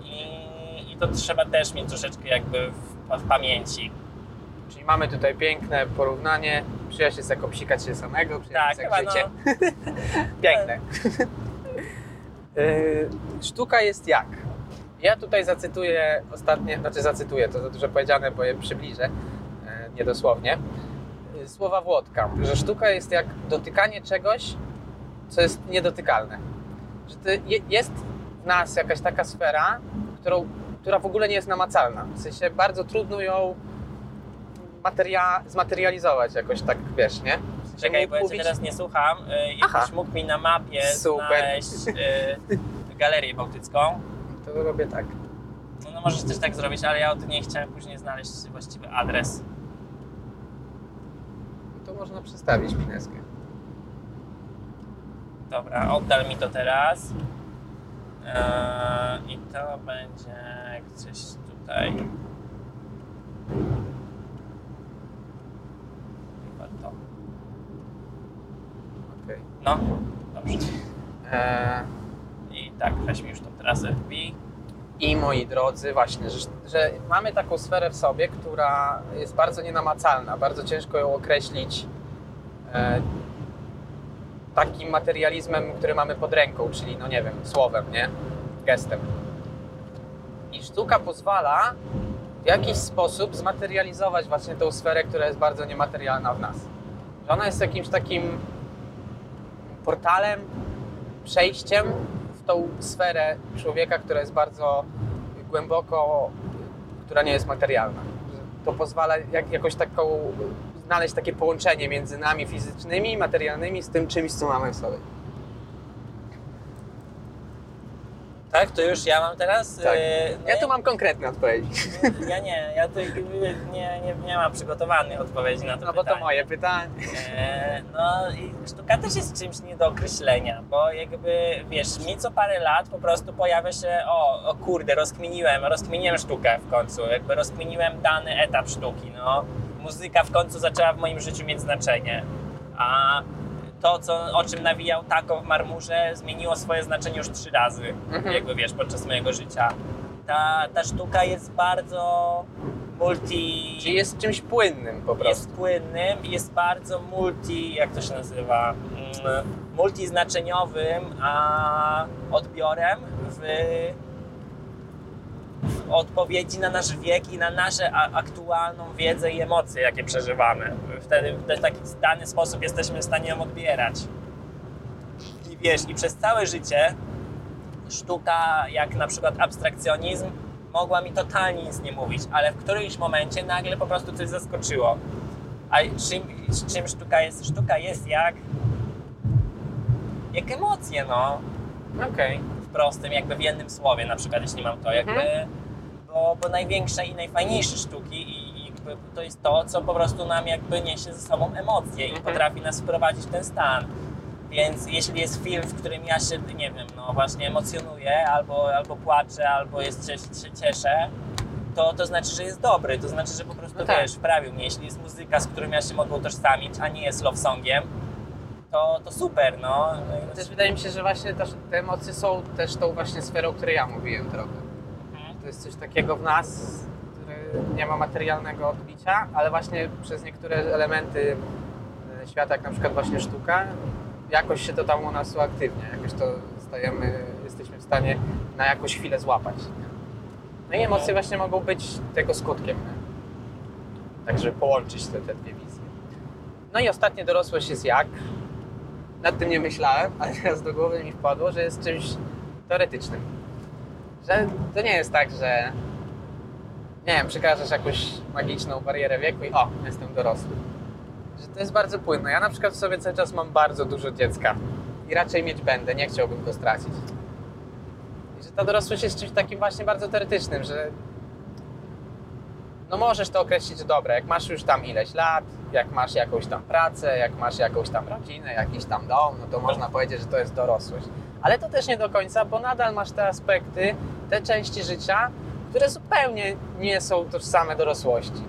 i, i to trzeba też mieć troszeczkę jakby w, w pamięci. Czyli mamy tutaj piękne porównanie. Przyjaźń jest jak obsikać się samego, przyjaźń Tak, jak chyba no, życie. Piękne. Yy, Sztuka jest jak? Ja tutaj zacytuję ostatnie, znaczy zacytuję, to za dużo powiedziane, bo je przybliżę, e, niedosłownie. Yy, Słowa Włodka, że sztuka jest jak dotykanie czegoś, co jest niedotykalne. Że to je, jest w nas jakaś taka sfera, którą, która w ogóle nie jest namacalna. W sensie bardzo trudno ją materia, zmaterializować jakoś tak, wiesz, nie? Czekaj, bo ja cię teraz nie słucham. Y. Jakbyś mógł mi na mapie Super. znaleźć y, galerię bałtycką. To robię tak. No, no możesz też tak zrobić, ale ja od niej chciałem później znaleźć właściwy adres. To można przestawić pineskę. Dobra, oddal mi to teraz. Eee, I to będzie gdzieś tutaj. Chyba to. Okej. No, dobrze. Eee, I tak, weź mi już tą trasę wbij. I moi drodzy, właśnie, że, że mamy taką sferę w sobie, która jest bardzo nienamacalna, bardzo ciężko ją określić e, takim materializmem, który mamy pod ręką, czyli, no nie wiem, słowem, nie? Gestem. I sztuka pozwala w jakiś sposób zmaterializować właśnie tą sferę, która jest bardzo niematerialna w nas. Że ona jest jakimś takim portalem, przejściem w tą sferę człowieka, która jest bardzo głęboko, która nie jest materialna. To pozwala jak, jakoś taką, znaleźć takie połączenie między nami fizycznymi, materialnymi z tym czymś, co mamy w sobie. Tak, to już ja mam teraz? Tak. Eee, no Ja tu mam konkretne odpowiedzi. Ja nie, ja tu nie, nie, nie mam przygotowanych odpowiedzi na to No bo to pytanie. moje pytanie. Eee, No i sztuka też jest czymś nie do określenia, bo jakby, wiesz, mi co parę lat po prostu pojawia się, o, o kurde, rozkminiłem, rozkminiłem sztukę w końcu, jakby rozkminiłem dany etap sztuki, no. Muzyka w końcu zaczęła w moim życiu mieć znaczenie, a to, co, o czym nawijał Tako w Marmurze, zmieniło swoje znaczenie już trzy razy, Mhm. jakby, wiesz, podczas mojego życia. Ta, ta sztuka jest bardzo multi... Czyli jest czymś płynnym po prostu. jest płynnym, jest bardzo multi, jak to się nazywa, Mm, multiznaczeniowym a odbiorem w, w odpowiedzi na nasz wiek i na naszą aktualną wiedzę i emocje, jakie przeżywamy. Wtedy w taki dany sposób jesteśmy w stanie ją odbierać. I wiesz, i przez całe życie sztuka, jak na przykład abstrakcjonizm, mogła mi totalnie nic nie mówić, ale w którymś momencie nagle po prostu coś zaskoczyło. A czym, czym sztuka jest? Sztuka jest jak, jak emocje, no. Okej. W prostym, jakby w jednym słowie na przykład, jeśli mam to, jakby, bo, bo największe i najfajniejsze sztuki i, i to jest to, co po prostu nam jakby niesie ze sobą emocje i Mhm. potrafi nas wprowadzić w ten stan. Więc jeśli jest film, w którym ja się, nie wiem, no właśnie emocjonuję, albo, albo płaczę, albo jest, się, cieszę, to, to znaczy, że jest dobry, to znaczy, że po prostu, No tak. wiesz, wprawił mnie. Jeśli jest muzyka, z którą ja się mogę utożsamić, a nie jest love songiem, to, to super, no. Też wydaje mi się, że właśnie też te emocje są też tą właśnie sferą, o której ja mówiłem trochę. To jest coś takiego w nas, które nie ma materialnego odbicia, ale właśnie przez niektóre elementy e, świata, jak na przykład właśnie sztuka, jakoś się to tam u nas uaktywnia, jakoś to stajemy, jesteśmy w stanie na jakąś chwilę złapać. No i emocje właśnie mogą być tego skutkiem. nie? Tak, żeby połączyć te, te dwie wizje. No i ostatnie dorosłość jest jak? Nad tym nie myślałem, ale teraz do głowy mi wpadło, że jest czymś teoretycznym. Że to nie jest tak, że nie wiem, przekraczasz jakąś magiczną barierę wieku i o, jestem dorosły. Że to jest bardzo płynne. Ja na przykład w sobie cały czas mam bardzo dużo dziecka i raczej mieć będę, nie chciałbym go stracić. I że ta dorosłość jest czymś takim właśnie bardzo teoretycznym, że no możesz to określić dobre, jak masz już tam ileś lat, jak masz jakąś tam pracę, jak masz jakąś tam rodzinę, jakiś tam dom, no to można powiedzieć, że to jest dorosłość. Ale to też nie do końca, bo nadal masz te aspekty, te części życia, które zupełnie nie są tożsame dorosłości.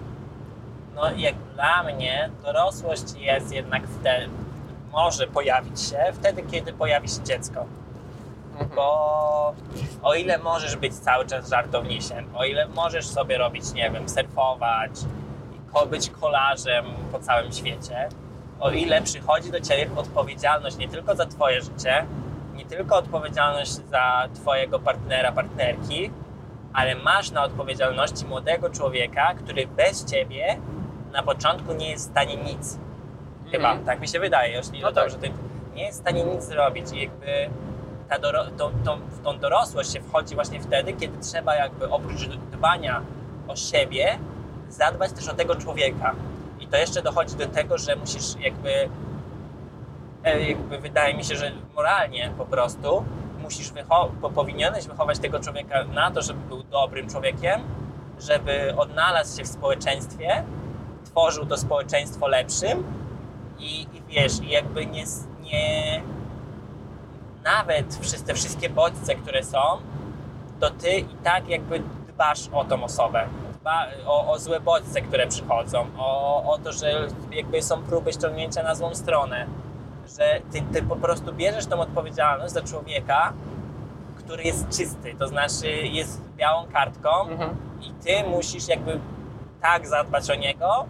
No jak dla mnie dorosłość jest jednak wtedy, może pojawić się wtedy, kiedy pojawi się dziecko. Bo o ile możesz być cały czas żartownisiem, o ile możesz sobie robić, nie wiem, surfować, być kolarzem po całym świecie, o ile przychodzi do ciebie odpowiedzialność nie tylko za twoje życie, nie tylko odpowiedzialność za twojego partnera, partnerki, ale masz na odpowiedzialności młodego człowieka, który bez ciebie na początku nie jest w stanie nic. Chyba, Mhm. tak mi się wydaje, jeśli No tak. że ty nie jest w stanie nic zrobić i jakby ta doro, tą, tą, w tą dorosłość się wchodzi właśnie wtedy, kiedy trzeba jakby oprócz dbania o siebie, zadbać też o tego człowieka. I to jeszcze dochodzi do tego, że musisz jakby, jakby wydaje mi się, że moralnie po prostu musisz wycho- po, powinieneś wychować tego człowieka na to, żeby był dobrym człowiekiem, żeby odnalazł się w społeczeństwie, tworzył to społeczeństwo lepszym i, i wiesz, jakby nie, nie nawet przez te wszystkie bodźce, które są, to ty i tak jakby dbasz o tą osobę. Dba o, o złe bodźce, które przychodzą, o, o to, że jakby są próby ściągnięcia na złą stronę, że ty, ty po prostu bierzesz tą odpowiedzialność za człowieka, który jest czysty, to znaczy jest białą kartką Mhm. i ty musisz jakby tak zadbać o niego,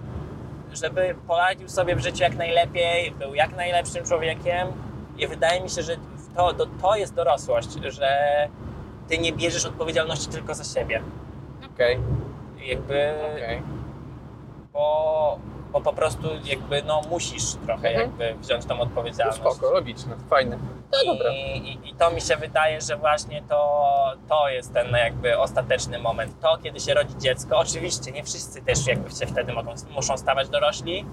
żeby poradził sobie w życiu jak najlepiej, był jak najlepszym człowiekiem i wydaje mi się, że to, to, to jest dorosłość, że ty nie bierzesz odpowiedzialności tylko za siebie. Okej, I Jakby, okej. bo, bo po prostu jakby no musisz trochę Mhm. jakby wziąć tą No odpowiedzialność. spoko, logiczne, fajne. No dobra. I, i, I to mi się wydaje, że właśnie to, to jest ten jakby ostateczny moment. To, kiedy się rodzi dziecko, oczywiście nie wszyscy też jakby się wtedy mogą, muszą stawać dorośli,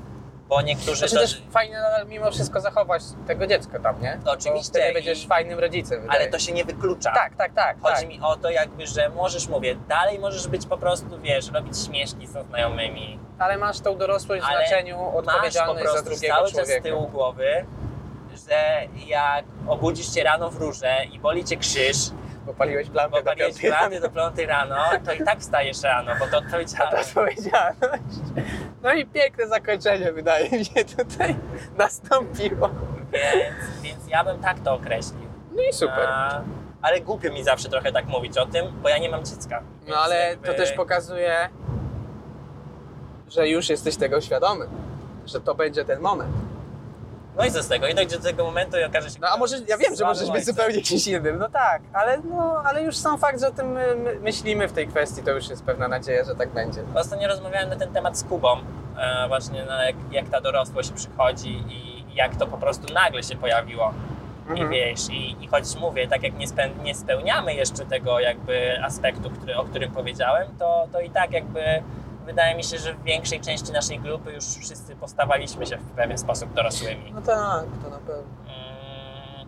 bo niektórzy... Znaczy to- też fajnie nadal mimo wszystko zachować tego dziecka tam, nie? To oczywiście Bo wtedy i- będziesz fajnym rodzicem, wydaje ale to się. się nie wyklucza. Tak, tak, tak. Chodzi tak. mi o to jakby, że możesz, mówię, dalej możesz być po prostu, wiesz, robić śmieszki ze znajomymi. Ale masz tą dorosłość w znaczeniu odpowiedzialność za drugiego cały czas z człowieka. tyłu głowy, że jak obudzisz się rano w rurze i boli cię krzyż, Popaliłeś lampę bo do paliłeś piątej plany do piątej rano, to i tak wstajesz rano, bo to odpowiedzialność. to odpowiedzialność. No i piękne zakończenie wydaje mi się tutaj nastąpiło. Więc, więc ja bym tak to określił. No i super. A, ale głupio mi zawsze trochę tak mówić o tym, bo ja nie mam dziecka. No ale jakby- to też pokazuje, że już jesteś tego świadomy. Że to będzie ten moment. No i co z tego? I dojdzie do tego momentu i okaże się... No a może, ja wiem, że możesz być zupełnie kimś innym, no tak, ale, no, ale już sam fakt, że o tym my, my myślimy w tej kwestii, to już jest pewna nadzieja, że tak będzie. Ostatnio rozmawiałem na ten temat z Kubą, e, właśnie na jak, jak ta dorosłość przychodzi i jak to po prostu nagle się pojawiło. Mhm. I wiesz, i, i choć mówię, tak jak nie, nie spełniamy jeszcze tego jakby aspektu, który, o którym powiedziałem, to, to i tak jakby wydaje mi się, że w większej części naszej grupy już wszyscy postawaliśmy się w pewien sposób dorosłymi. No tak, to na pewno. Mm,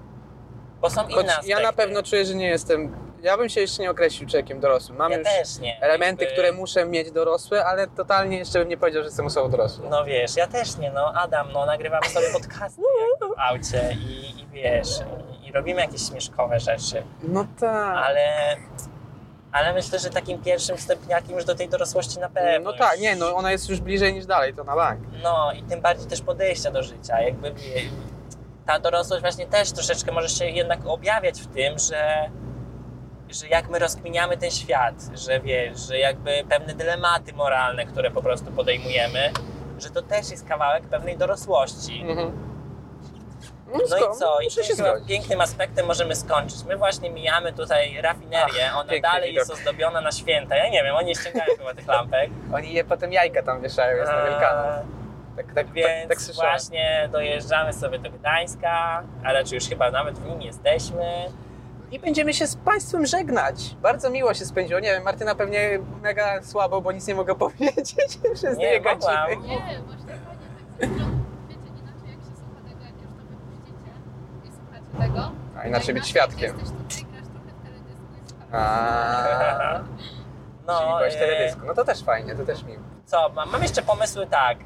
Bo są Choć inne aspekty. ja na pewno czuję, że nie jestem. Ja bym się jeszcze nie określił człowiekiem dorosłym. Mam ja już też nie. elementy, Jakby- które muszę mieć dorosłe, ale totalnie jeszcze bym nie powiedział, że jestem osobą dorosłą. No wiesz, ja też nie, no Adam, no nagrywamy sobie podcasty w aucie i, i wiesz, i, i robimy jakieś śmieszkowe rzeczy, No tak. ale, ale myślę, że takim pierwszym stopniakiem już do tej dorosłości na pewno. No tak, nie, no ona jest już bliżej niż dalej, to na bank. No i tym bardziej też podejścia do życia, jakby ta dorosłość właśnie też troszeczkę może się jednak objawiać w tym, że że jak my rozkminiamy ten świat, że wiesz, że jakby pewne dylematy moralne, które po prostu podejmujemy, że to też jest kawałek pewnej dorosłości. Mhm. No i co? I się zgodzić. pięknym aspektem możemy skończyć. My właśnie mijamy tutaj rafinerię, Ach, ona dalej widok. jest ozdobiona na święta. Ja nie wiem, oni nie ściągają chyba tych lampek. Oni je potem jajka tam wieszają, jest na Wielkanoc. Tak, tak, tak, Więc tak właśnie dojeżdżamy sobie do Gdańska, a raczej już chyba nawet w nim jesteśmy. I będziemy się z Państwem żegnać. Bardzo miło się spędziło. Nie wiem, Martyna pewnie mega słabo, bo nic nie mogę powiedzieć przez Nie, dwie mogłam. godziny. Nie, właśnie fajnie tak ze strony, wiecie, inaczej jak się słucha tego, jak już to wypuścicie i słuchacie tego. A inaczej być świadkiem. Jesteś tutaj, grasz trochę w teledysku i słuchasz. A, No, czyli byłeś e, teledysku. No to też fajnie, to też miło. Co, mam, mam jeszcze pomysły tak. e,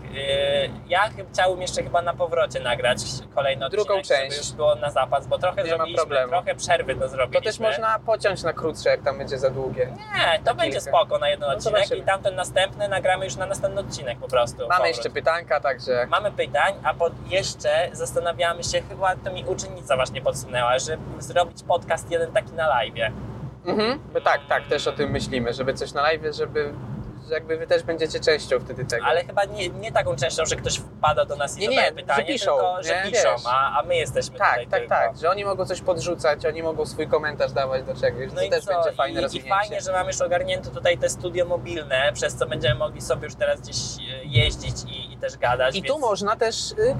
Ja ch- chciałbym jeszcze chyba na powrocie nagrać odcinek, Drugą część. żeby już było na zapas, bo trochę Nie zrobiliśmy, trochę przerwy to To zrobiliśmy. też można pociąć na krótsze, jak tam będzie za długie. Nie, to będzie kilka. spoko na jeden No to odcinek i tamten następny nagramy już na następny odcinek po prostu. Mamy powrót. jeszcze pytanka, także Mamy pytań, a pod jeszcze zastanawiamy się, chyba to mi uczennica właśnie podsunęła, żeby zrobić podcast jeden taki na live. mhm. Tak, tak, też o tym myślimy, żeby coś na live, żeby że jakby wy też będziecie częścią wtedy tego. Ale chyba nie, nie taką częścią, że ktoś wpada do nas i Nie, nie, zadaje że pytanie, piszą, tylko że nie? piszą, Wiesz. a, a my jesteśmy tak, tutaj tak, tylko. tak, że oni mogą coś podrzucać, oni mogą swój komentarz dawać do czegoś, No to i też co? będzie fajne I, I fajnie, że mamy już ogarnięte tutaj te studio mobilne, przez co będziemy mogli sobie już teraz gdzieś e, jeździć i, i też gadać. I więc... tu można też y,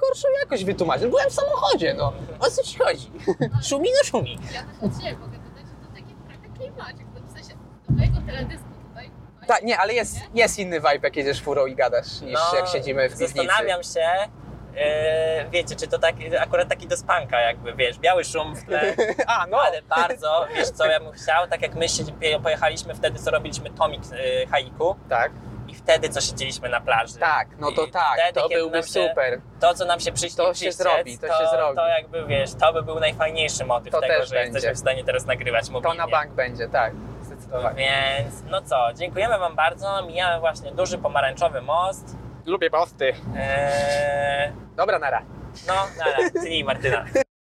gorszą jakość wytłumaczyć. Byłem w samochodzie, no. O co ci chodzi? Szumi, no szumi. Ja też od siebie mogę dodać, że to taki trochę klimacik, no w sensie do mojego teledysku Tak, nie, ale jest, jest inny vibe, jak jedziesz furą i gadasz, niż jak siedzimy w piwnicy. No, Zastanawiam się, e, wiecie, czy to tak, akurat taki do spanka jakby, wiesz, biały szum w tle, A, no. ale bardzo, wiesz co ja bym chciał, tak jak my się, pojechaliśmy wtedy, co robiliśmy tomik e, haiku Tak, i wtedy, co siedzieliśmy na plaży. tak, no to I tak, wtedy, to byłby się- super. To, co nam się przyśni To się zrobi, to się zrobi. To jakby, wiesz, to by był najfajniejszy motyw To tego, że będzie. jesteśmy w stanie teraz nagrywać To mobilnie. na bank będzie, tak, zdecydowanie. Więc, no co, dziękujemy Wam bardzo. Mijamy właśnie duży pomarańczowy most. Lubię posty. Eee, Dobra, nara. no, nara, czyli Martyna.